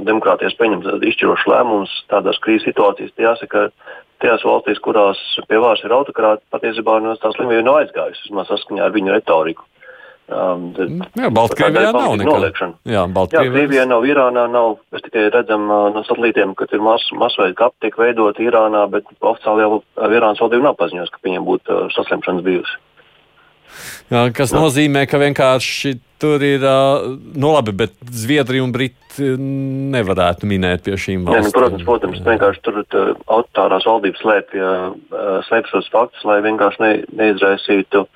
S5: Demokrātijas pieņemt izšķirošs lēmums tādās krīzes situācijās, jāsaka, tajās valstīs, kurās pie vārs ir autokrāti, patiesībā no tās slimība nav aizgājusi, vismaz saskaņā ar viņu retoriku. Um, tad,
S3: Jā, Baltkrievijā nav nekā.
S5: noliekšana.
S3: Jā,
S5: Jā,
S3: Baltkrievijā.
S5: Krievijā nav, Irānā nav. Mēs tikai redzam uh, no satelītiem, ka ir mas, masveida kapi tiek veidoti Irānā, bet oficiāli jau uh, Irānas valdība nav paziņojusi, ka viņiem būtu uh, saslimšanas bijusi.
S3: Kas Jā. nozīmē, ka vienkārši tur ir, nu labi, bet Zviedrija un Briti nevarētu minēt pie šīm
S5: Jā, nu,
S3: valstīm.
S5: protams, protams, vienkārši tur tā, autoritārās valdības slēpj, slēpj šos faktus, lai vienkārši ne, neizraisītu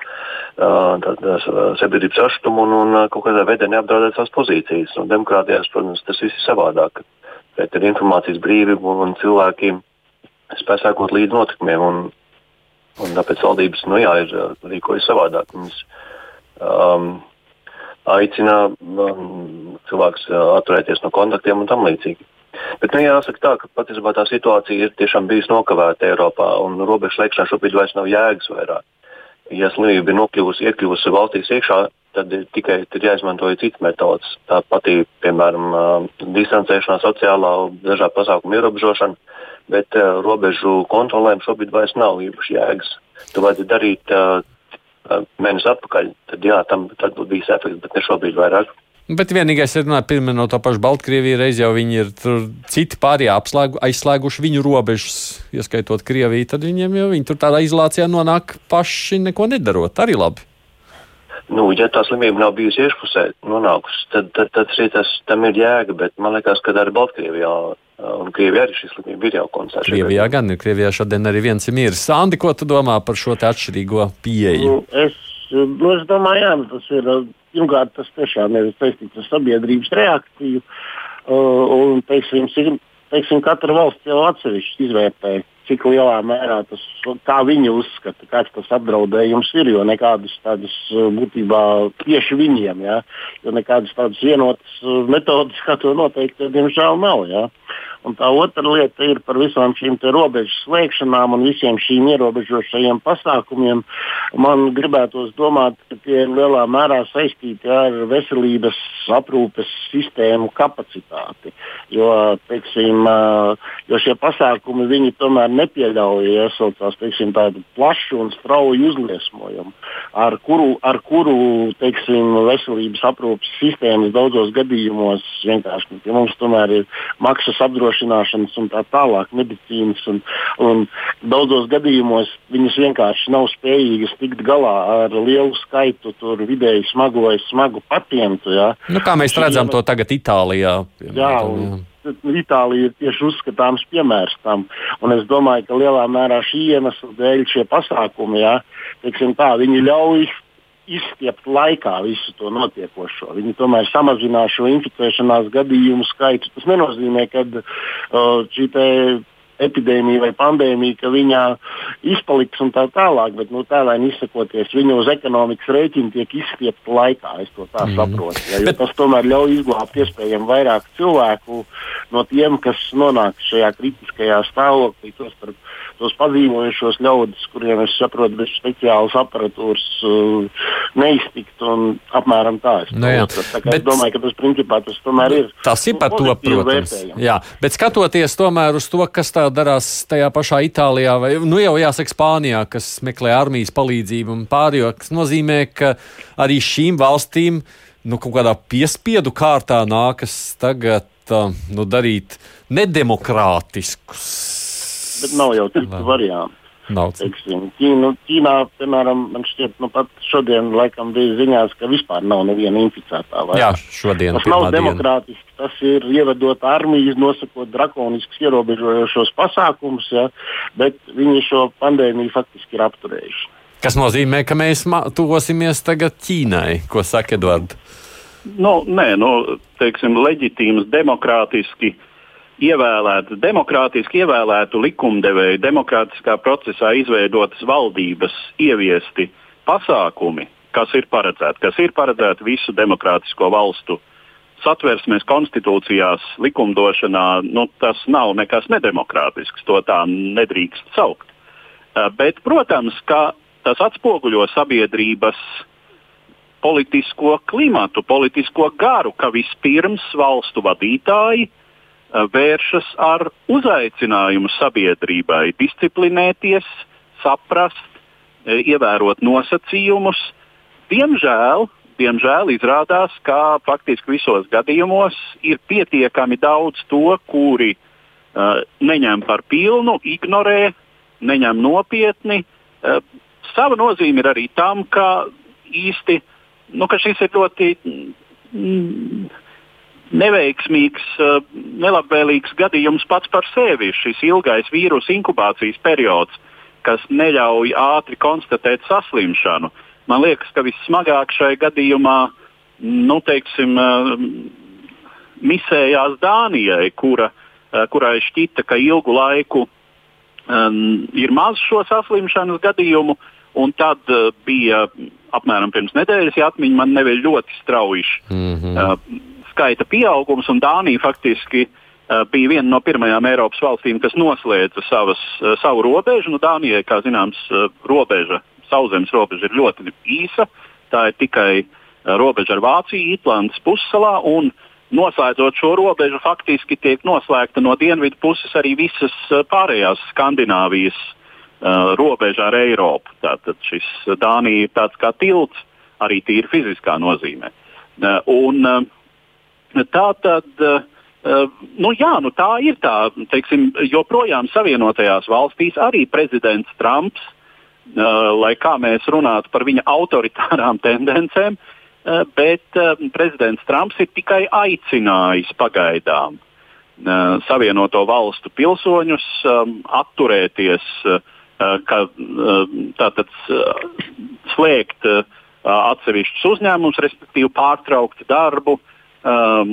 S5: sabiedrības sašutumu un, un kaut kādā veidā neapdraudētu savas pozīcijas. Un demokrātijās, protams, tas viss ir savādāk. Bet ir informācijas brīvība un, cilvēki spēj sekot līdzi notikumiem. Un, un tāpēc valdības nu, jā, ir uh, rīkojas savādāk. Viņas, um, aicina um, cilvēkus uh, atturēties no kontaktiem un tam līdzīgi. Bet nu, jāsaka tā, ka patiesībā tā situācija ir tiešām bijusi nokavēta Eiropā, un robežu slēgšanā šobrīd vairs nav jēgas vairāk. Ja slimība ir nokļuvusi, iekļuvusi valstīs iekšā, tad ir tikai ir jāizmanto citas metodas. Tā pati, piemēram, uh, distancēšanās, sociālā dažādu pasākumu ierobežošana, bet uh, robežu kontrolēm šobrīd vairs nav īpaši jēgas. To vajadzētu darīt uh, mēnesi atpakaļ, tad jā, tam tad būtu bijis efekts, bet ne šobrīd vairāk.
S3: Bet vienīgais ir, piemēram, no tā paša Baltkrievijas reiz jau viņi ir tur citi pārējie apslēgu, aizslēguši viņu robežas, ieskaitot Krieviju, tad viņiem jau viņi tur tādā izolācijā nonāk paši neko nedarot. Arī labi.
S5: Nu, ja tā slimība nav bijusi iekšpusē nonākusi, tad, tad, tad arī tas tam ir jēga, bet man liekas, ka arī Baltkrievijā un Krievijā arī šī slimība ir jau konstatēta.
S3: Krievijā gan ir, Krievijā šodien arī viens ir miris. Sandi, ko tu domā par šo atšķirīgo pieeju?
S6: Nu, es, nu, es domāju, jā, tas ir, pirmkārt, tas tiešām ir saistīts ar sabiedrības reakciju, uh, un, teiksim, teiksim, katra valsts jau atsevišķi izvērtē cik lielā mērā tas, kā viņi uzskata, kāds tas apdraudējums ir. Jo nekādas tādas būtībā tieši viņiem, ja, jo nekādas tādas vienotas metodas, kā to noteikt, diemžēl nav. Ja. Un tā otra lieta ir par visām šīm robežu slēgšanām un visiem šīm ierobežošajiem pasākumiem. Man gribētos domāt, ka tie ir lielā mērā saistīti ar veselības aprūpes sistēmu kapacitāti. Jo, teiksim, jo šie pasākumi tomēr nepieļauj iesaucās teiksim, tādu plašu un strauju uzliesmojumu, ar kuru, ar kuru teiksim, veselības aprūpes sistēmas daudzos gadījumos vienkārši pie mums tomēr ir maksas apdrošināšana apdrošināšanas un tā tālāk, medicīnas. Un, un daudzos gadījumos viņas vienkārši nav spējīgas tikt galā ar lielu skaitu vidēji smago vai smagu pacientu. Ja.
S3: Nu, kā mēs redzam to tagad Itālijā?
S6: Piemēram, jā, un, Itālija ir tieši uzskatāms piemērs tam. Un es domāju, ka lielā mērā šī iemesla dēļ šie pasākumi, jā, tā, viņi ļauj izstiept laikā visu to notiekošo. Viņi tomēr samazinās šo inficēšanās gadījumu skaitu. Tas nenozīmē, ka uh, šī epidēmija vai pandēmija, ka viņā izpaliks un tā tālāk, bet nu, tēlēni izsakoties, viņu uz ekonomikas rēķina tiek izstiepta laikā. Es to tā mm. saprotu. Ja, bet... Tas tomēr ļauj izglābt iespējami vairāk cilvēku no tiem, kas nonāk šajā kritiskajā stāvoklī. Tostarp tos pazīmojušos ļaudis, kuriem es saprotu, bez speciālas aparatūras uh, neiztikt. Apmēram tā. Es,
S3: nu, jā,
S6: tā bet, es domāju, ka tas principā tas tomēr ir.
S3: Tas ir par to, protams. Vērtējums. Jā, bet skatoties tomēr uz to, kas tā darās tajā pašā Itālijā vai, nu jau jāsaka, Spānijā, kas meklē armijas palīdzību un pārējo, kas nozīmē, ka arī šīm valstīm nu, kaut kādā piespiedu kārtā nākas tagad uh, nu, darīt nedemokrātiskus
S6: bet nav jau citu variantu.
S3: Nav
S6: Teiksim, Ķīnu, Ķīnā, piemēram, man šķiet, nu pat šodien laikam bija ziņās, ka vispār nav neviena inficētā.
S3: Vai? Jā, šodien.
S6: Tas nav demokrātiski, diena. tas ir ievedot armijas, nosakot drakoniskus ierobežojošos pasākumus, ja, bet viņi šo pandēmiju faktiski ir apturējuši.
S3: Kas nozīmē, ka mēs tuvosimies tagad Ķīnai, ko saka Edvards?
S7: Nu, nē, nu, teiksim, leģitīms, demokrātiski uh, ievēlētu, demokrātiski ievēlētu likumdevēju, demokrātiskā procesā izveidotas valdības ieviesti pasākumi, kas ir paredzēti, kas ir paredzēti visu demokrātisko valstu satversmēs, konstitūcijās, likumdošanā, nu, tas nav nekas nedemokrātisks. To tā nedrīkst saukt. Eh, bet, protams, ka tas atspoguļo sabiedrības politisko klimatu, politisko garu, ka vispirms valstu vadītāji uh, vēršas ar uzaicinājumu sabiedrībai disciplinēties, saprast, eh, ievērot nosacījumus. Diemžēl, diemžēl, izrādās, ka faktiski visos gadījumos ir pietiekami daudz to, kuri uh, neņem par pilnu, ignorē, neņem nopietni. Uh, sava nozīme ir arī tam, ka īsti nu, ka šis ir ļoti mm, neveiksmīgs, uh, nelabvēlīgs gadījums pats par sevi. Šis ilgais vīrusu inkubācijas periods, kas neļauj ātri konstatēt saslimšanu. Man liekas, ka vissmagāk šai gadījumā nu, teiksim, uh, misējās Dānijai, kura, uh, kurai šķita, ka ilgu laiku um, ir maz šo saslimšanas gadījumu, un tad uh, bija apmēram pirms nedēļas, ja atmiņa man nevēl ļoti strauji mm -hmm. uh, skaita pieaugums, un Dānija faktiski uh, bija viena no pirmajām Eiropas valstīm, kas noslēdza savas, uh, savu robežu. Nu, Dānijai, kā zināms, uh, robeža sauszemes robeža ir ļoti īsa. Tā ir tikai uh, robeža ar Vāciju, Ītlandes pussalā. Noslēdzot šo robežu, faktiski tiek noslēgta no dienvidu puses arī visas pārējās Skandināvijas uh, robeža ar Eiropu. Tātad šis Dānija ir tāds kā tilts, arī tīri fiziskā nozīmē. Uh, un, uh, tā tad, uh, nu, jā, nu, tā ir tā, teiksim, joprojām Savienotajās valstīs arī prezidents Trumps lai kā mēs runātu par viņa autoritārām tendencēm, bet prezidents Trumps ir tikai aicinājis pagaidām Savienoto valstu pilsoņus atturēties, ka, tātad slēgt atsevišķus uzņēmumus, respektīvi pārtraukt darbu, um,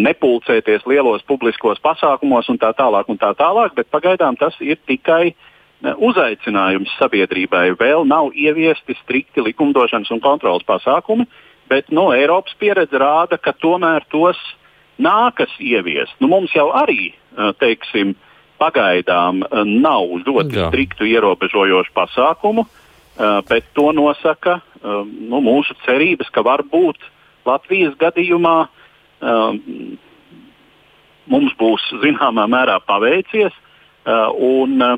S7: nepulcēties lielos publiskos pasākumos un tā tālāk. Un tā tālāk bet pagaidām tas ir tikai uh, uzaicinājums sabiedrībai. Vēl nav ieviesti strikti likumdošanas un kontrolas pasākumi, bet no Eiropas pieredze rāda, ka tomēr tos nākas ieviest. Nu, mums jau arī, teiksim, pagaidām nav ļoti Jā. striktu ierobežojošu pasākumu, bet to nosaka nu, mūsu cerības, ka varbūt Latvijas gadījumā mums būs zināmā mērā paveicies. Un, uh,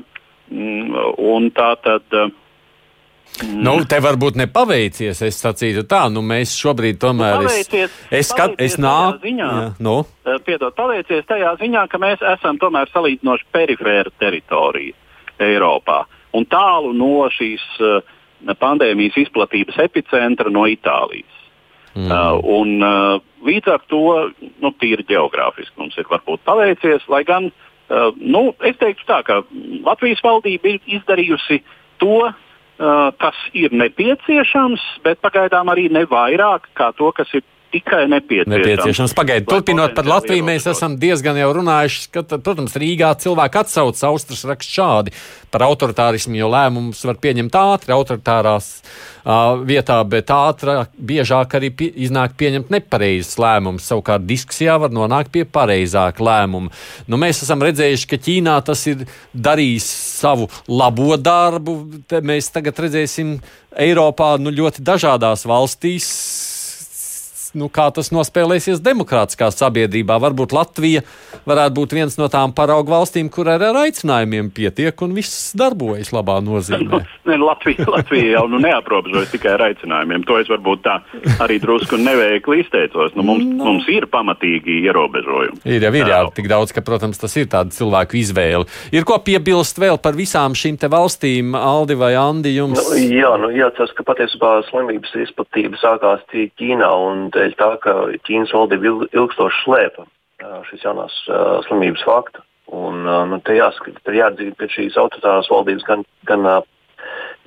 S7: Mm, un tā tad.
S3: Mm. Nu, te varbūt nepaveicies. Es sacītu, tā, nu mēs šobrīd tomēr. Nu, paveicies, es es nāku.
S7: Ziņā, jā, nu. Eh, piedod, paveicies tajā ziņā, ka mēs esam tomēr salīdzinoši perifēra teritorija Eiropā un tālu no šīs uh, pandēmijas izplatības epicentra no Itālijas. Mm. Uh, un, uh, līdz ar to nu, tīri geogrāfiski mums ir varbūt paveicies, lai gan uh, nu, es teiktu, tā, ka Latvijas valdība ir izdarījusi to, uh, kas ir nepieciešams, bet pagaidām arī ne vairāk kā to, kas ir tikai nepieciešams.
S3: nepieciešams. Pagaidiet, turpinot par Latviju, mēs esam diezgan jau runājuši, ka, protams, Rīgā cilvēki atsauc Austrijas rakstu šādi par autoritārismu, jo lēmumus var pieņemt ātri autoritārās uh, vietā, bet ātrāk, biežāk arī pie, iznāk pieņemt nepareizes lēmumus. Savukārt diskusijā var nonākt pie pareizāka lēmuma. Nu, mēs esam redzējuši, ka Ķīnā tas ir darījis savu labo darbu. Te mēs tagad redzēsim Eiropā nu, ļoti dažādās valstīs nu, kā tas nospēlēsies demokrātiskā sabiedrībā. Varbūt Latvija varētu būt viens no tām paraugu valstīm, kur ar, ar aicinājumiem pietiek un viss darbojas labā nozīmē.
S7: Ne, Latvija, Latvija jau nu, neaprobežojas tikai ar aicinājumiem. To es varbūt tā arī drusku neveikli izteicos. Nu, mums, no. mums ir pamatīgi ierobežojumi.
S3: Ir jau ir, jā, tik daudz, ka, protams, tas ir tāda cilvēku izvēle. Ir ko piebilst vēl par visām šīm valstīm, Aldi vai Andi? Jums?
S5: Nu, jā, nu, jāatcerās, ka patiesībā slimības izplatība sākās Ķīnā un dēļ tā, ka Ķīnas valdība ilgstoši slēpa šīs jaunās slimības faktu. Un, nu, te jāskat, te jāatzīst pie šīs autoritārās valdības gan, gan,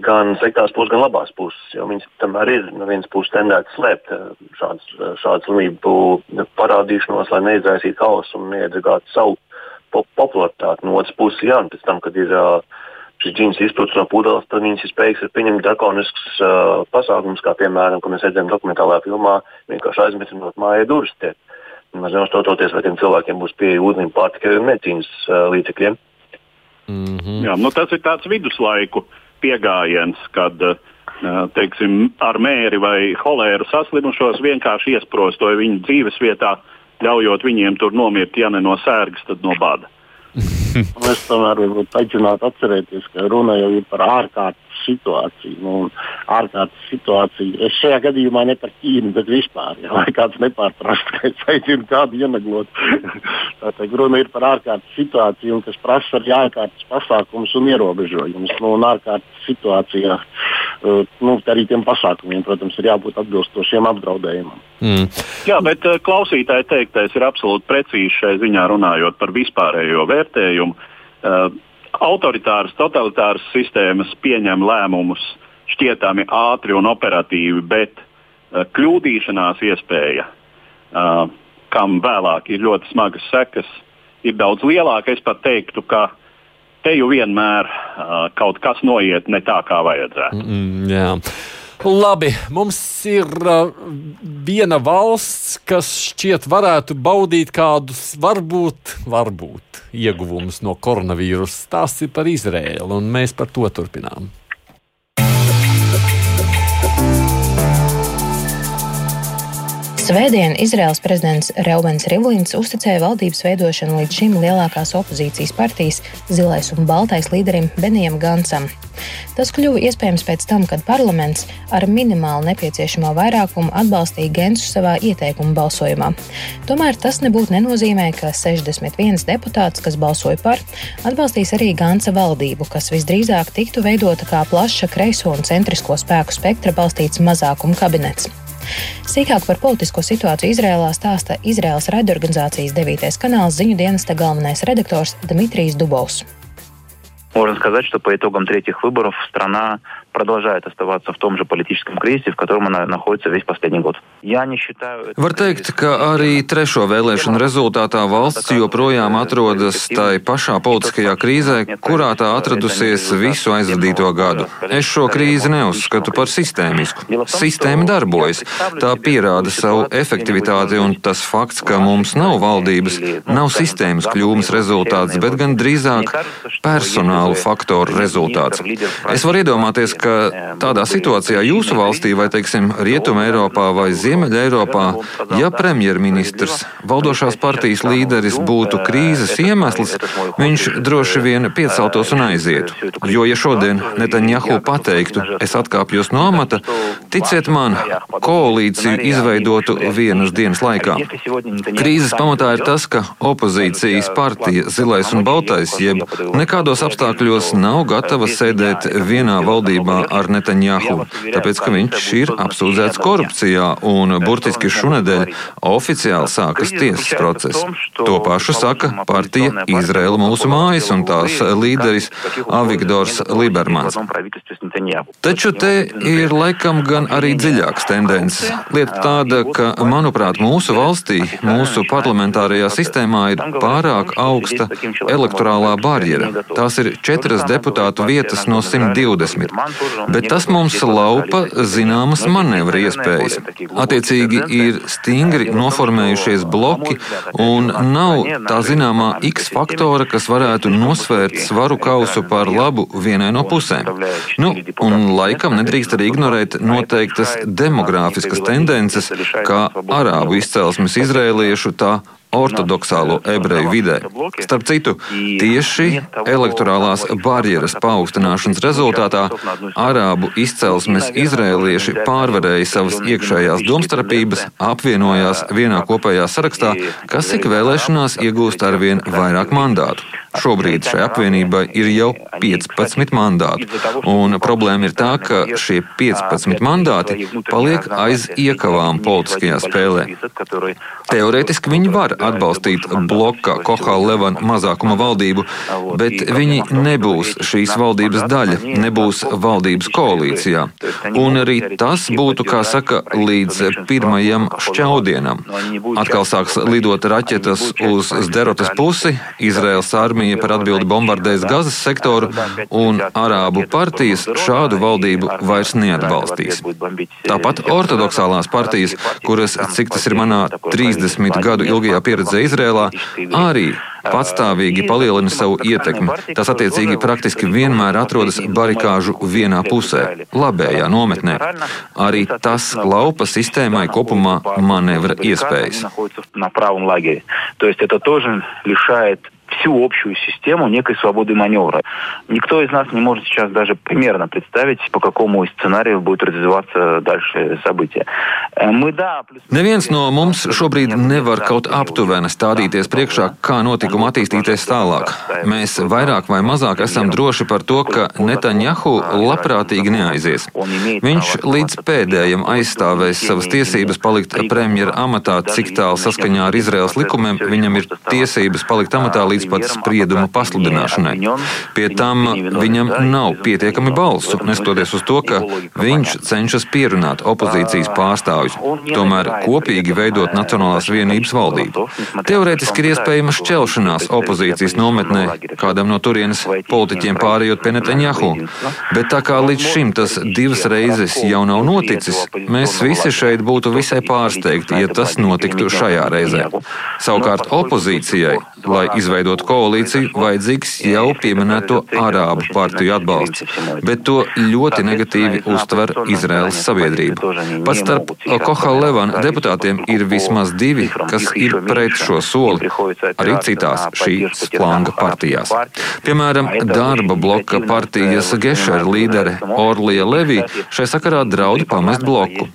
S5: gan sliktās puses, gan labās puses. Jo viņas tomēr ir no vienas puses tendētas slēpt šādu slimību parādīšanos, lai neizraisītu hausu un neiedegātu savu po popularitāti. No otras puses, jā, pēc tam, kad ir uh, šis džins izprucis no pudeles, tad viņas ir spējīgas pieņemt drakoniskus uh, pasākumus, kā piemēram, ko mēs redzējām dokumentālajā filmā, vienkārši aizmetinot mājā durvis. Mēs neuztraucoties, vai tiem cilvēkiem būs pieeja ūdenim, pārtikai un medicīnas uh, līdzekļiem.
S7: Mm -hmm. Jā, nu tas ir tāds viduslaiku pieejams, kad uh, teiksim, ar mēri vai holēru saslimušos vienkārši iesprostoja viņu dzīves vietā, ļaujot viņiem tur nomirt, ja ne no sērgas, tad no bada.
S6: es tomēr aicinātu atcerēties, ka runa jau ir par ārkārtas situācija. Nu, ārkārtas situācija. Es šajā gadījumā ne par Ķīnu, bet vispār, ja, lai kāds nepārprastu, ka es aicinu kādu ienaglot. Tātad runa ir par ārkārtas situāciju, kas prasa arī ārkārtas pasākumus un ierobežojumus. Nu, un ārkārtas situācijā uh, nu, arī tiem pasākumiem, protams, ir jābūt atbilstošiem apdraudējumam.
S7: Mm. Jā, bet uh, klausītāji teiktais ir absolūti precīzi šai ziņā runājot par vispārējo vērtējumu. Uh, autoritāras, totalitāras sistēmas pieņem lēmumus šķietami ātri un operatīvi, bet uh, kļūdīšanās iespēja, uh, kam vēlāk ir ļoti smagas sekas, ir daudz lielāka. Es pat teiktu, ka te jau vienmēr uh, kaut kas noiet ne tā, kā vajadzētu.
S3: Mm, jā. Labi, mums ir uh, viena valsts, kas šķiet varētu baudīt kādus varbūt, varbūt ieguvumus no koronavīrusa. Tās ir par Izrēlu, un mēs par to turpinām.
S4: Svētdien Izraels prezidents Reubens Rivlins uzticēja valdības veidošanu līdz šim lielākās opozīcijas partijas zilais un baltais līderim Benijam Gansam. Tas kļuva iespējams pēc tam, kad parlaments ar minimālu nepieciešamo vairākumu atbalstīja Gensu savā ieteikuma balsojumā. Tomēr tas nebūtu nenozīmē, ka 61 deputāts, kas balsoja par, atbalstīs arī Gansa valdību, kas visdrīzāk tiktu veidota kā plaša kreiso un centrisko spēku spektra balstīts mazākuma kabinets. Sīkāk par politisko situāciju Izrēlā stāsta Izraels raidorganizācijas 9. kanāls ziņu dienesta galvenais redaktors Dmitrijs Dubovs.
S8: Можно сказать, что по итогам третьих выборов страна продолжает оставаться в том же политическом кризисе, в котором она находится весь последний год.
S9: Var teikt, ka arī trešo vēlēšanu rezultātā valsts joprojām atrodas tai pašā politiskajā krīzē, kurā tā atradusies visu aizvadīto gadu. Es šo krīzi neuzskatu par sistēmisku. Sistēma darbojas, tā pierāda savu efektivitāti, un tas fakts, ka mums nav valdības, nav sistēmas kļūmes rezultāts, bet gan drīzāk personālu faktoru rezultāts. Es varu iedomāties, ka tādā situācijā jūsu valstī, vai teiksim, Rietuma Eiropā vai Ziemeļa Eiropā, ja premjerministrs, valdošās partijas līderis būtu krīzes iemesls, viņš droši vien pieceltos un aizietu. Jo, ja šodien Netanjahu pateiktu, es atkāpjos no amata, ticiet man, koalīciju izveidotu vienas dienas laikā. Krīzes pamatā ir tas, ka opozīcijas partija Zilais un Baltais jeb nekādos apstākļos nav gatava sēdēt vienā valdībā ar Netanjahu, tāpēc, ka viņš ir apsūdzēts korupcijā un burtiski šonadēļ oficiāli sākas tiesas process. To pašu saka partija Izraela mūsu mājas un tās līderis Avigdors Libermans. Taču te ir laikam gan arī dziļāks tendences. Lieta tāda, ka, manuprāt, mūsu valstī, mūsu parlamentārajā sistēmā ir pārāk augsta elektorālā barjera. Tās ir četras deputātu vietas no 120 bet tas mums laupa zināmas manevra iespējas. Attiecīgi ir stingri noformējušies bloki un nav tā zināmā X faktora, kas varētu nosvērt svaru kausu par labu vienai no pusēm. Nu, un laikam nedrīkst arī ignorēt noteiktas demogrāfiskas tendences, kā arābu izcelsmes izrēliešu, tā ortodoksālo ebreju vidē. Starp citu, tieši elektorālās barjeras paaugstināšanas rezultātā arābu izcelsmes izrēlieši pārvarēja savas iekšējās domstarpības, apvienojās vienā kopējā sarakstā, kas ik vēlēšanās iegūst arvien vairāk mandātu. Šobrīd šai apvienībai ir jau 15 mandāti, un problēma ir tā, ka šie 15 mandāti paliek aiz iekavām politiskajā spēlē. Teorētiski viņi var atbalstīt bloka Kohā-Levana mazākuma valdību, bet viņi nebūs šīs valdības daļa, nebūs valdības koalīcijā. Un arī tas būtu, kā saka, līdz pirmajam šķaudienam. Atkal sāks lidot raķetes uz Zderotas pusi, Izraels armija par atbildi bombardēs Gazas sektoru, un Arābu partijas šādu valdību vairs neatbalstīs. Tāpat ortodoksālās partijas, kuras, cik tas ir manā 30 gadu ilgajā pieredzē Izrēlā, arī patstāvīgi palielina savu ietekmi. Tas attiecīgi praktiski vienmēr atrodas barikāžu vienā pusē, labējā nometnē. Arī tas laupa sistēmai kopumā manevra iespējas
S8: всю общую систему некой свободы маневра. Никто из нас не может сейчас даже примерно представить, по какому сценарию будет развиваться дальше события. Э, мы, да, плюс...
S9: Neviens no mums šobrīd nevar kaut aptuveni stādīties priekšā, kā notikuma attīstīties tālāk. Mēs vairāk vai mazāk esam droši par to, ka Netanjahu labprātīgi neaizies. Viņš līdz pēdējiem aizstāvēs savas tiesības palikt premjera amatā, cik tālu saskaņā ar Izraels likumiem viņam ir tiesības palikt amatā līdz pat sprieduma pasludināšanai. Pie tam viņam nav pietiekami balsu, neskatoties uz to, ka viņš cenšas pierunāt opozīcijas pārstāvjus, tomēr kopīgi veidot Nacionālās vienības valdību. Teorētiski ir iespējama šķelšanās opozīcijas nometnē, kādam no turienes politiķiem pārējot pie Netanjahu, bet tā kā līdz šim tas divas reizes jau nav noticis, mēs visi šeit būtu visai pārsteigti, ja tas notiktu šajā reizē. Savukārt opozīcijai, lai izveidotu koalīciju, vajadzīgs jau pieminēto arābu partiju atbalsts, bet to ļoti negatīvi uztver Izraels sabiedrība. Pat starp Kohal Levana deputātiem ir vismaz divi, kas ir pret šo soli, arī citās šīs flanga partijās. Piemēram, darba bloka partijas Gešera līdere Orlija Levī šai sakarā draud pamest bloku.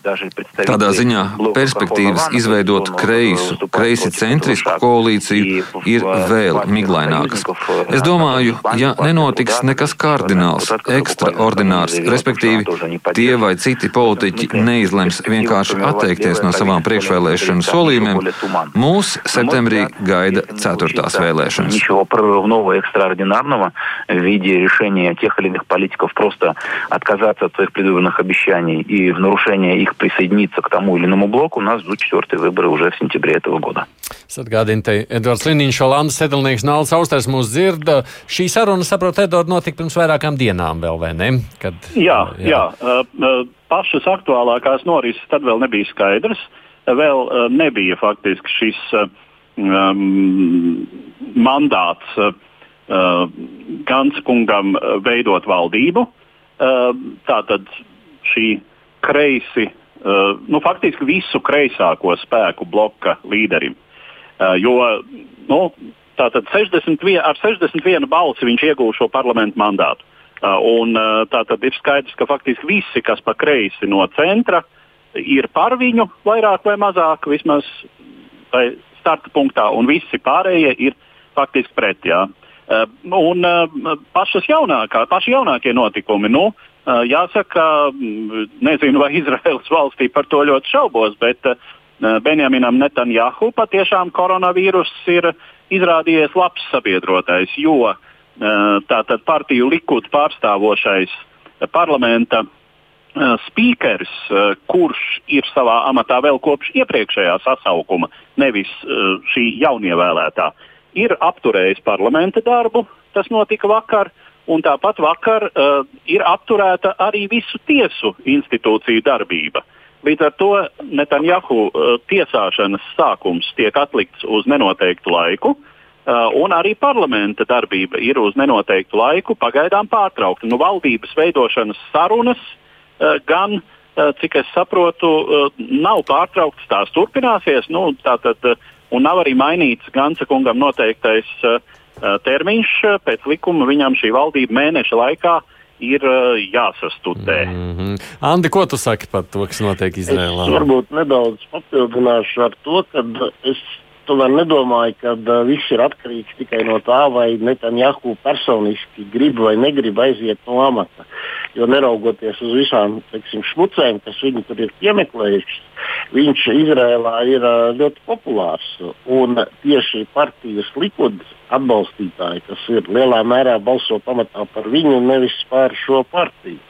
S9: Tādā ziņā perspektīvas izveidot kreisu, kreisi centrisku koalīciju ir vēl miglainākas. Es domāju, ja nenotiks nekas kardināls, ekstraordinārs, respektīvi tie vai citi politiķi neizlems vienkārši atteikties no savām priekšvēlēšanu solījumiem, mūs septembrī gaida ceturtās vēlēšanas.
S8: экстраординарного в виде решения тех или иных политиков просто отказаться от своих предвыборных обещаний и в нарушение их присоединиться к тому или иному блоку, нас ждут четвертые выборы уже в сентябре этого года.
S3: Atgādini, te Edvards Liniņš, Olandas sedalnieks Nāls Austers mūs dzird. Šī saruna, saprotu, Edvard, notika pirms vairākām dienām vēl, vai ne?
S7: Kad, jā, jā. jā. Pašas aktuālākās norises tad vēl nebija skaidrs. Vēl nebija faktiski šis um, mandāts uh, Gansa kungam veidot valdību. Uh, tātad šī kreisi, uh, nu, faktiski visu kreisāko spēku bloka līderim. Uh, jo nu, tātad 61, ar 61 balsi viņš iegūst šo parlamentu mandātu. Uh, un, uh, tātad ir skaidrs, ka faktiski visi, kas pa kreisi no centra, ir par viņu vairāk vai mazāk, vismaz starta punktā, un visi pārējie ir faktiski pret. Jā. Uh, un uh, pašas jaunākā, paši jaunākie notikumi. Nu, uh, jāsaka, nezinu, vai Izraels valstī par to ļoti šaubos, bet Benjaminam Netanjahu patiešām koronavīrus ir izrādījies labs sabiedrotais, jo tātad partiju likud pārstāvošais parlamenta Uh, spīkers, uh, kurš ir savā amatā vēl kopš iepriekšējā sasaukuma, nevis uh, šī jaunievēlētā, ir apturējis parlamenta darbu. Tas notika vakar, un tāpat vakar uh, ir apturēta arī visu tiesu institūciju darbība. Līdz ar to Netanjahu uh, tiesāšanas sākums tiek atlikts uz nenoteiktu laiku, uh, un arī parlamenta darbība ir uz nenoteiktu laiku pagaidām pārtraukta. Nu, valdības veidošanas sarunas uh, Eh, gan, eh, cik es saprotu, eh, nav pārtrauktas, tās turpināsies. Nu, tātad, un nav arī mainīts Gansa kungam noteiktais termiņš. Pēc likuma viņam šī valdība mēneša laikā ir jāsastudē.
S3: Mm -hmm. Andi, ko tu saki par to, kas notiek Izrēlā?
S6: Es varbūt nedaudz papildināšu ar to, ka es tomēr nedomāju, ka uh, viss ir atkarīgs tikai no tā, vai Netanjahu personiski grib vai negrib aiziet no amata. Jo neraugoties uz visām teiksim, šmucēm, kas viņu tur ir piemeklējušas, viņš Izrēlā ir uh, ļoti populārs. Un tieši partijas likudas atbalstītāji, kas ir lielā mērā balso pamatā par viņu, nevis par šo partiju.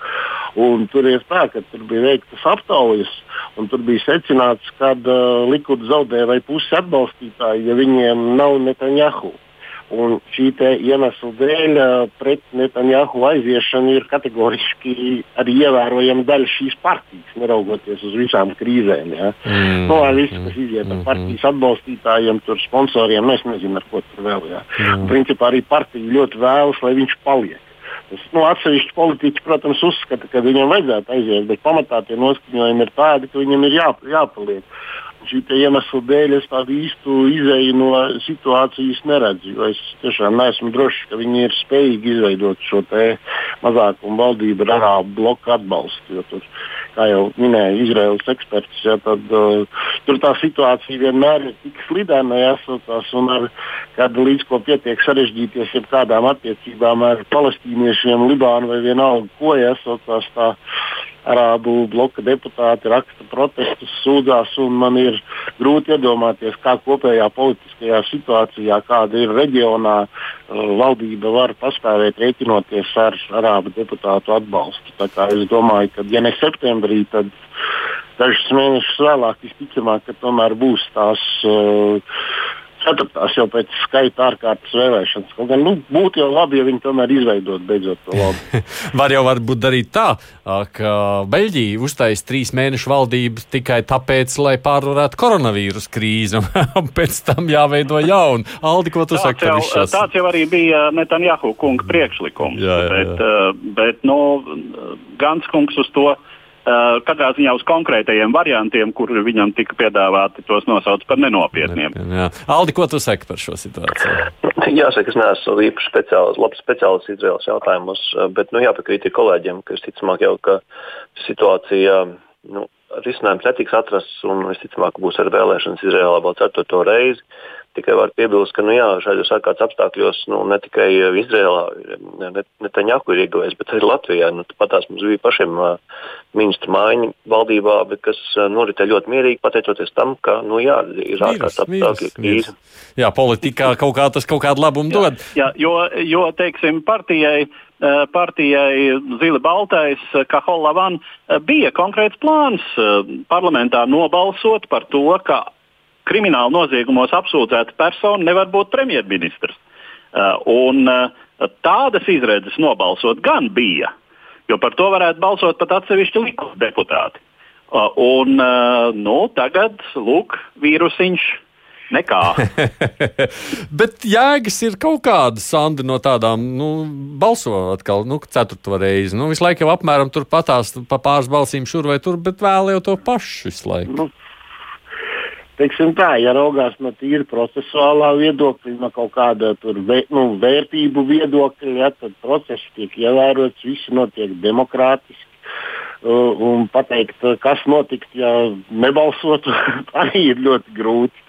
S6: Un tur ir tā, ka tur bija veiktas aptaujas, un tur bija secināts, ka uh, Likud zaudē vai pusi atbalstītāji, ja viņiem nav Netanjahu. Un šī iemesla dēļ pret Netanjahu aiziešanu ir kategoriski arī ievērojama daļa šīs partijas, neraugoties uz visām krīzēm. Ja. Mm. No, nu, viss, kas iziet ar mm. partijas atbalstītājiem, tur sponsoriem, mēs nezinām, ar ko tur vēl. Ja. Mm. Principā arī partija ļoti vēlas, lai viņš paliek. Tas, nu, atsevišķi politiķi, protams, uzskata, ka viņam vajadzētu aiziet, bet pamatā tie noskaņojumi ir tādi, ka viņam ir jā, jāpaliek. Šī iemesla dēļ es tādu īstu izēju no situācijas neredzu. Es tiešām neesmu drošs, ka viņi ir spējīgi izveidot šo mazākumu valdību ar arābu bloku atbalstu. Tur, kā jau minēja Izraels eksperts, ja, tad uh, tur tā situācija vienmēr ir tik slidena, jāsaucās, un ar, kad līdz ko pietiek sarežģīties ar kādām attiecībām ar palestīniešiem, Libānu vai vienalga, ko jāsaucās. Tā, Arābu bloka deputāti raksta protestus, sūdzās, man ir grūti iedomāties, kā kopējā politiskajā situācijā, kāda ir reģionā, uh, valdība var pastāvēt rēķinoties ar Arābu deputātu atbalstu. Es domāju, ka ja ne septembrī, tad dažus mēnešus vēlāk visticamāk, ka tomēr būs tās. Uh, ceturtās jau pēc skaita ārkārtas vēlēšanas. Kaut gan nu, būtu jau labi, ja viņi tomēr izveidot beidzot to labu.
S3: Var jau varbūt darīt tā, ka Beļģija uztais trīs mēnešu valdības tikai tāpēc, lai pārvarētu koronavīrus krīzi, un pēc tam jāveido jaunu. Aldi, ko tu tāds saki par
S7: šo? Tāds jau arī bija Netanjahu kunga priekšlikums. Jā, jā, jā. Bet, bet nu, Gans kungs uz to katrā ziņā uz konkrētajiem variantiem, kur viņam tika piedāvāti, tos nosauc par nenopietniem.
S3: Jā. Aldi, ko tu saki par šo situāciju?
S5: Jāsaka, es neesmu īpaši speciālists, labs speciālists Izraels jautājumos, uh, bet nu, jāpiekrīt kolēģiem, ka visticamāk jau, ka situācija. Nu, Risinājums netiks atrasts, un visticamāk būs arī vēlēšanas Izrēlā vēl ceturto reizi. Uh, Tikai var piebilst, ka nu, jā, šādos ārkārtas apstākļos nu, ne tikai Izrēlā Netaņaku ir ieguvējis, bet arī Latvijā. Nu, patās mums bija pašiem uh, ministru mājiņu valdībā, bet kas uh, noritēja ļoti mierīgi, pateicoties tam, ka nu, jā, ir ārkārtas apstākļi krīze.
S3: Jā, politikā kaut kā tas kaut kādu labumu dod.
S7: Jā, jo, jo, teiksim, partijai partijai Zila Baltais, Kahola Van, bija konkrēts plāns parlamentā nobalsot par to, ka krimināla noziegumos apsūdzēta persona nevar būt premjerministrs. Uh, un, uh, tādas izredzes nobalsot gan bija, jo par to varētu balsot pat atsevišķi likuma deputāti. Uh, un, nu, tagad, lūk, vīrusiņš nekā.
S3: Bet jēgas ir kaut kādas, Sandi, no tādām, nu, balso atkal, nu, ceturto reizi. Nu, visu laiku jau apmēram tur patās pa pāris balsīm šur vai tur, bet vēl jau to pašu visu laiku. Nu,
S6: teiksim tā, ja raugās no tīra procesuālā viedokļa, no kaut kāda vē, nu, vērtību viedokļa, ja, tad process tiek ievērots, viss notiek demokrātiski. Uh, un pateikt, kas notiks, ja nebalsotu, arī ir ļoti grūti.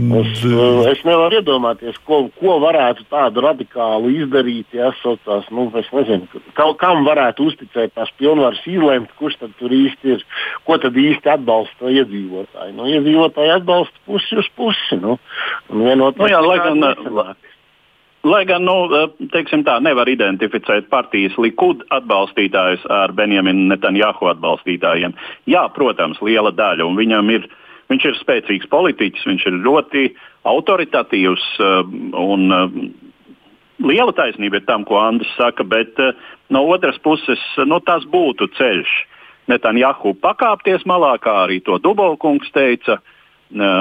S6: Es, es nevaru iedomāties, ko, ko varētu tādu radikālu izdarīt. Ja saucās, nu, es nezinu, ka, kam varētu uzticēt tās pilnvaras izlemt, kurš tad tur īsti ir, ko tad īsti atbalsta iedzīvotāji. Nu, iedzīvotāji atbalsta pusi uz pusi. Nu,
S7: nu, jā, lai gan, lai gan nu, teiksim tā, nevar identificēt partijas Likud atbalstītājus ar Benjaminu Netanjahu atbalstītājiem. Jā, protams, liela daļa, un viņam ir Viņš ir spēcīgs politiķis, viņš ir ļoti autoritatīvs uh, un uh, liela taisnība ir tam, ko Andris saka, bet uh, no otras puses nu, tas būtu ceļš. Netanjahu pakāpties malā, kā arī to Dubovkungs teica,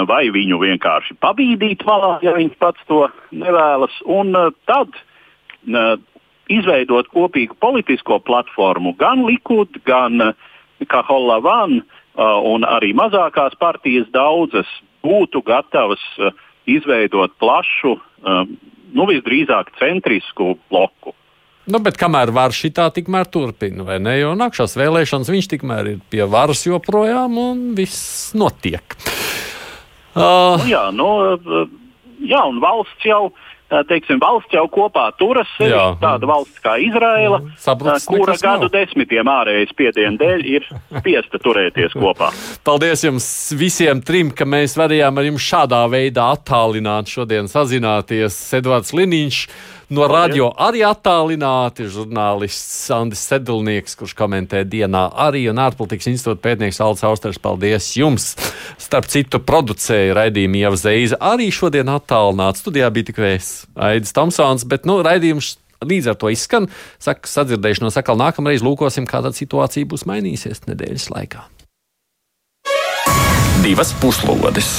S7: vai viņu vienkārši pabīdīt malā, ja viņš pats to nevēlas, un tad izveidot kopīgu politisko platformu gan Likud, gan Kaholavanu un arī mazākās partijas daudzas būtu gatavas uh, izveidot plašu, uh, nu visdrīzāk centrisku bloku.
S3: Nu, bet kamēr var šitā, tikmēr turpina, vai ne? Jo nākamās vēlēšanas viņš tikmēr ir pie varas joprojām un viss notiek.
S7: Uh... Nu, jā, nu, jā, un valsts jau uh, teiksim, valsts jau kopā turas sevi. Tāda valsts kā Izraela, Sabrats, kura gadu nav. desmitiem ārējas spiedienu dēļ ir spiesta turēties kopā.
S3: Paldies jums visiem trim, ka mēs varējām ar jums šādā veidā attālināt šodien sazināties. Edvards Liniņš No radio arī attālināti žurnālists Sandis Sedlnieks, kurš komentē dienā arī un ārpolitikas institūta pētnieks Alts Austers. Paldies jums! Starp citu, producēja raidījumu Ieva Zeiza arī šodien attālināts. Studijā bija tikai es, Aidis Tomsons, bet nu, raidījums līdz ar to izskan. Saka, sadzirdēšanos atkal nākamreiz lūkosim, kāda situācija būs mainīsies nedēļas laikā. Divas puslodes!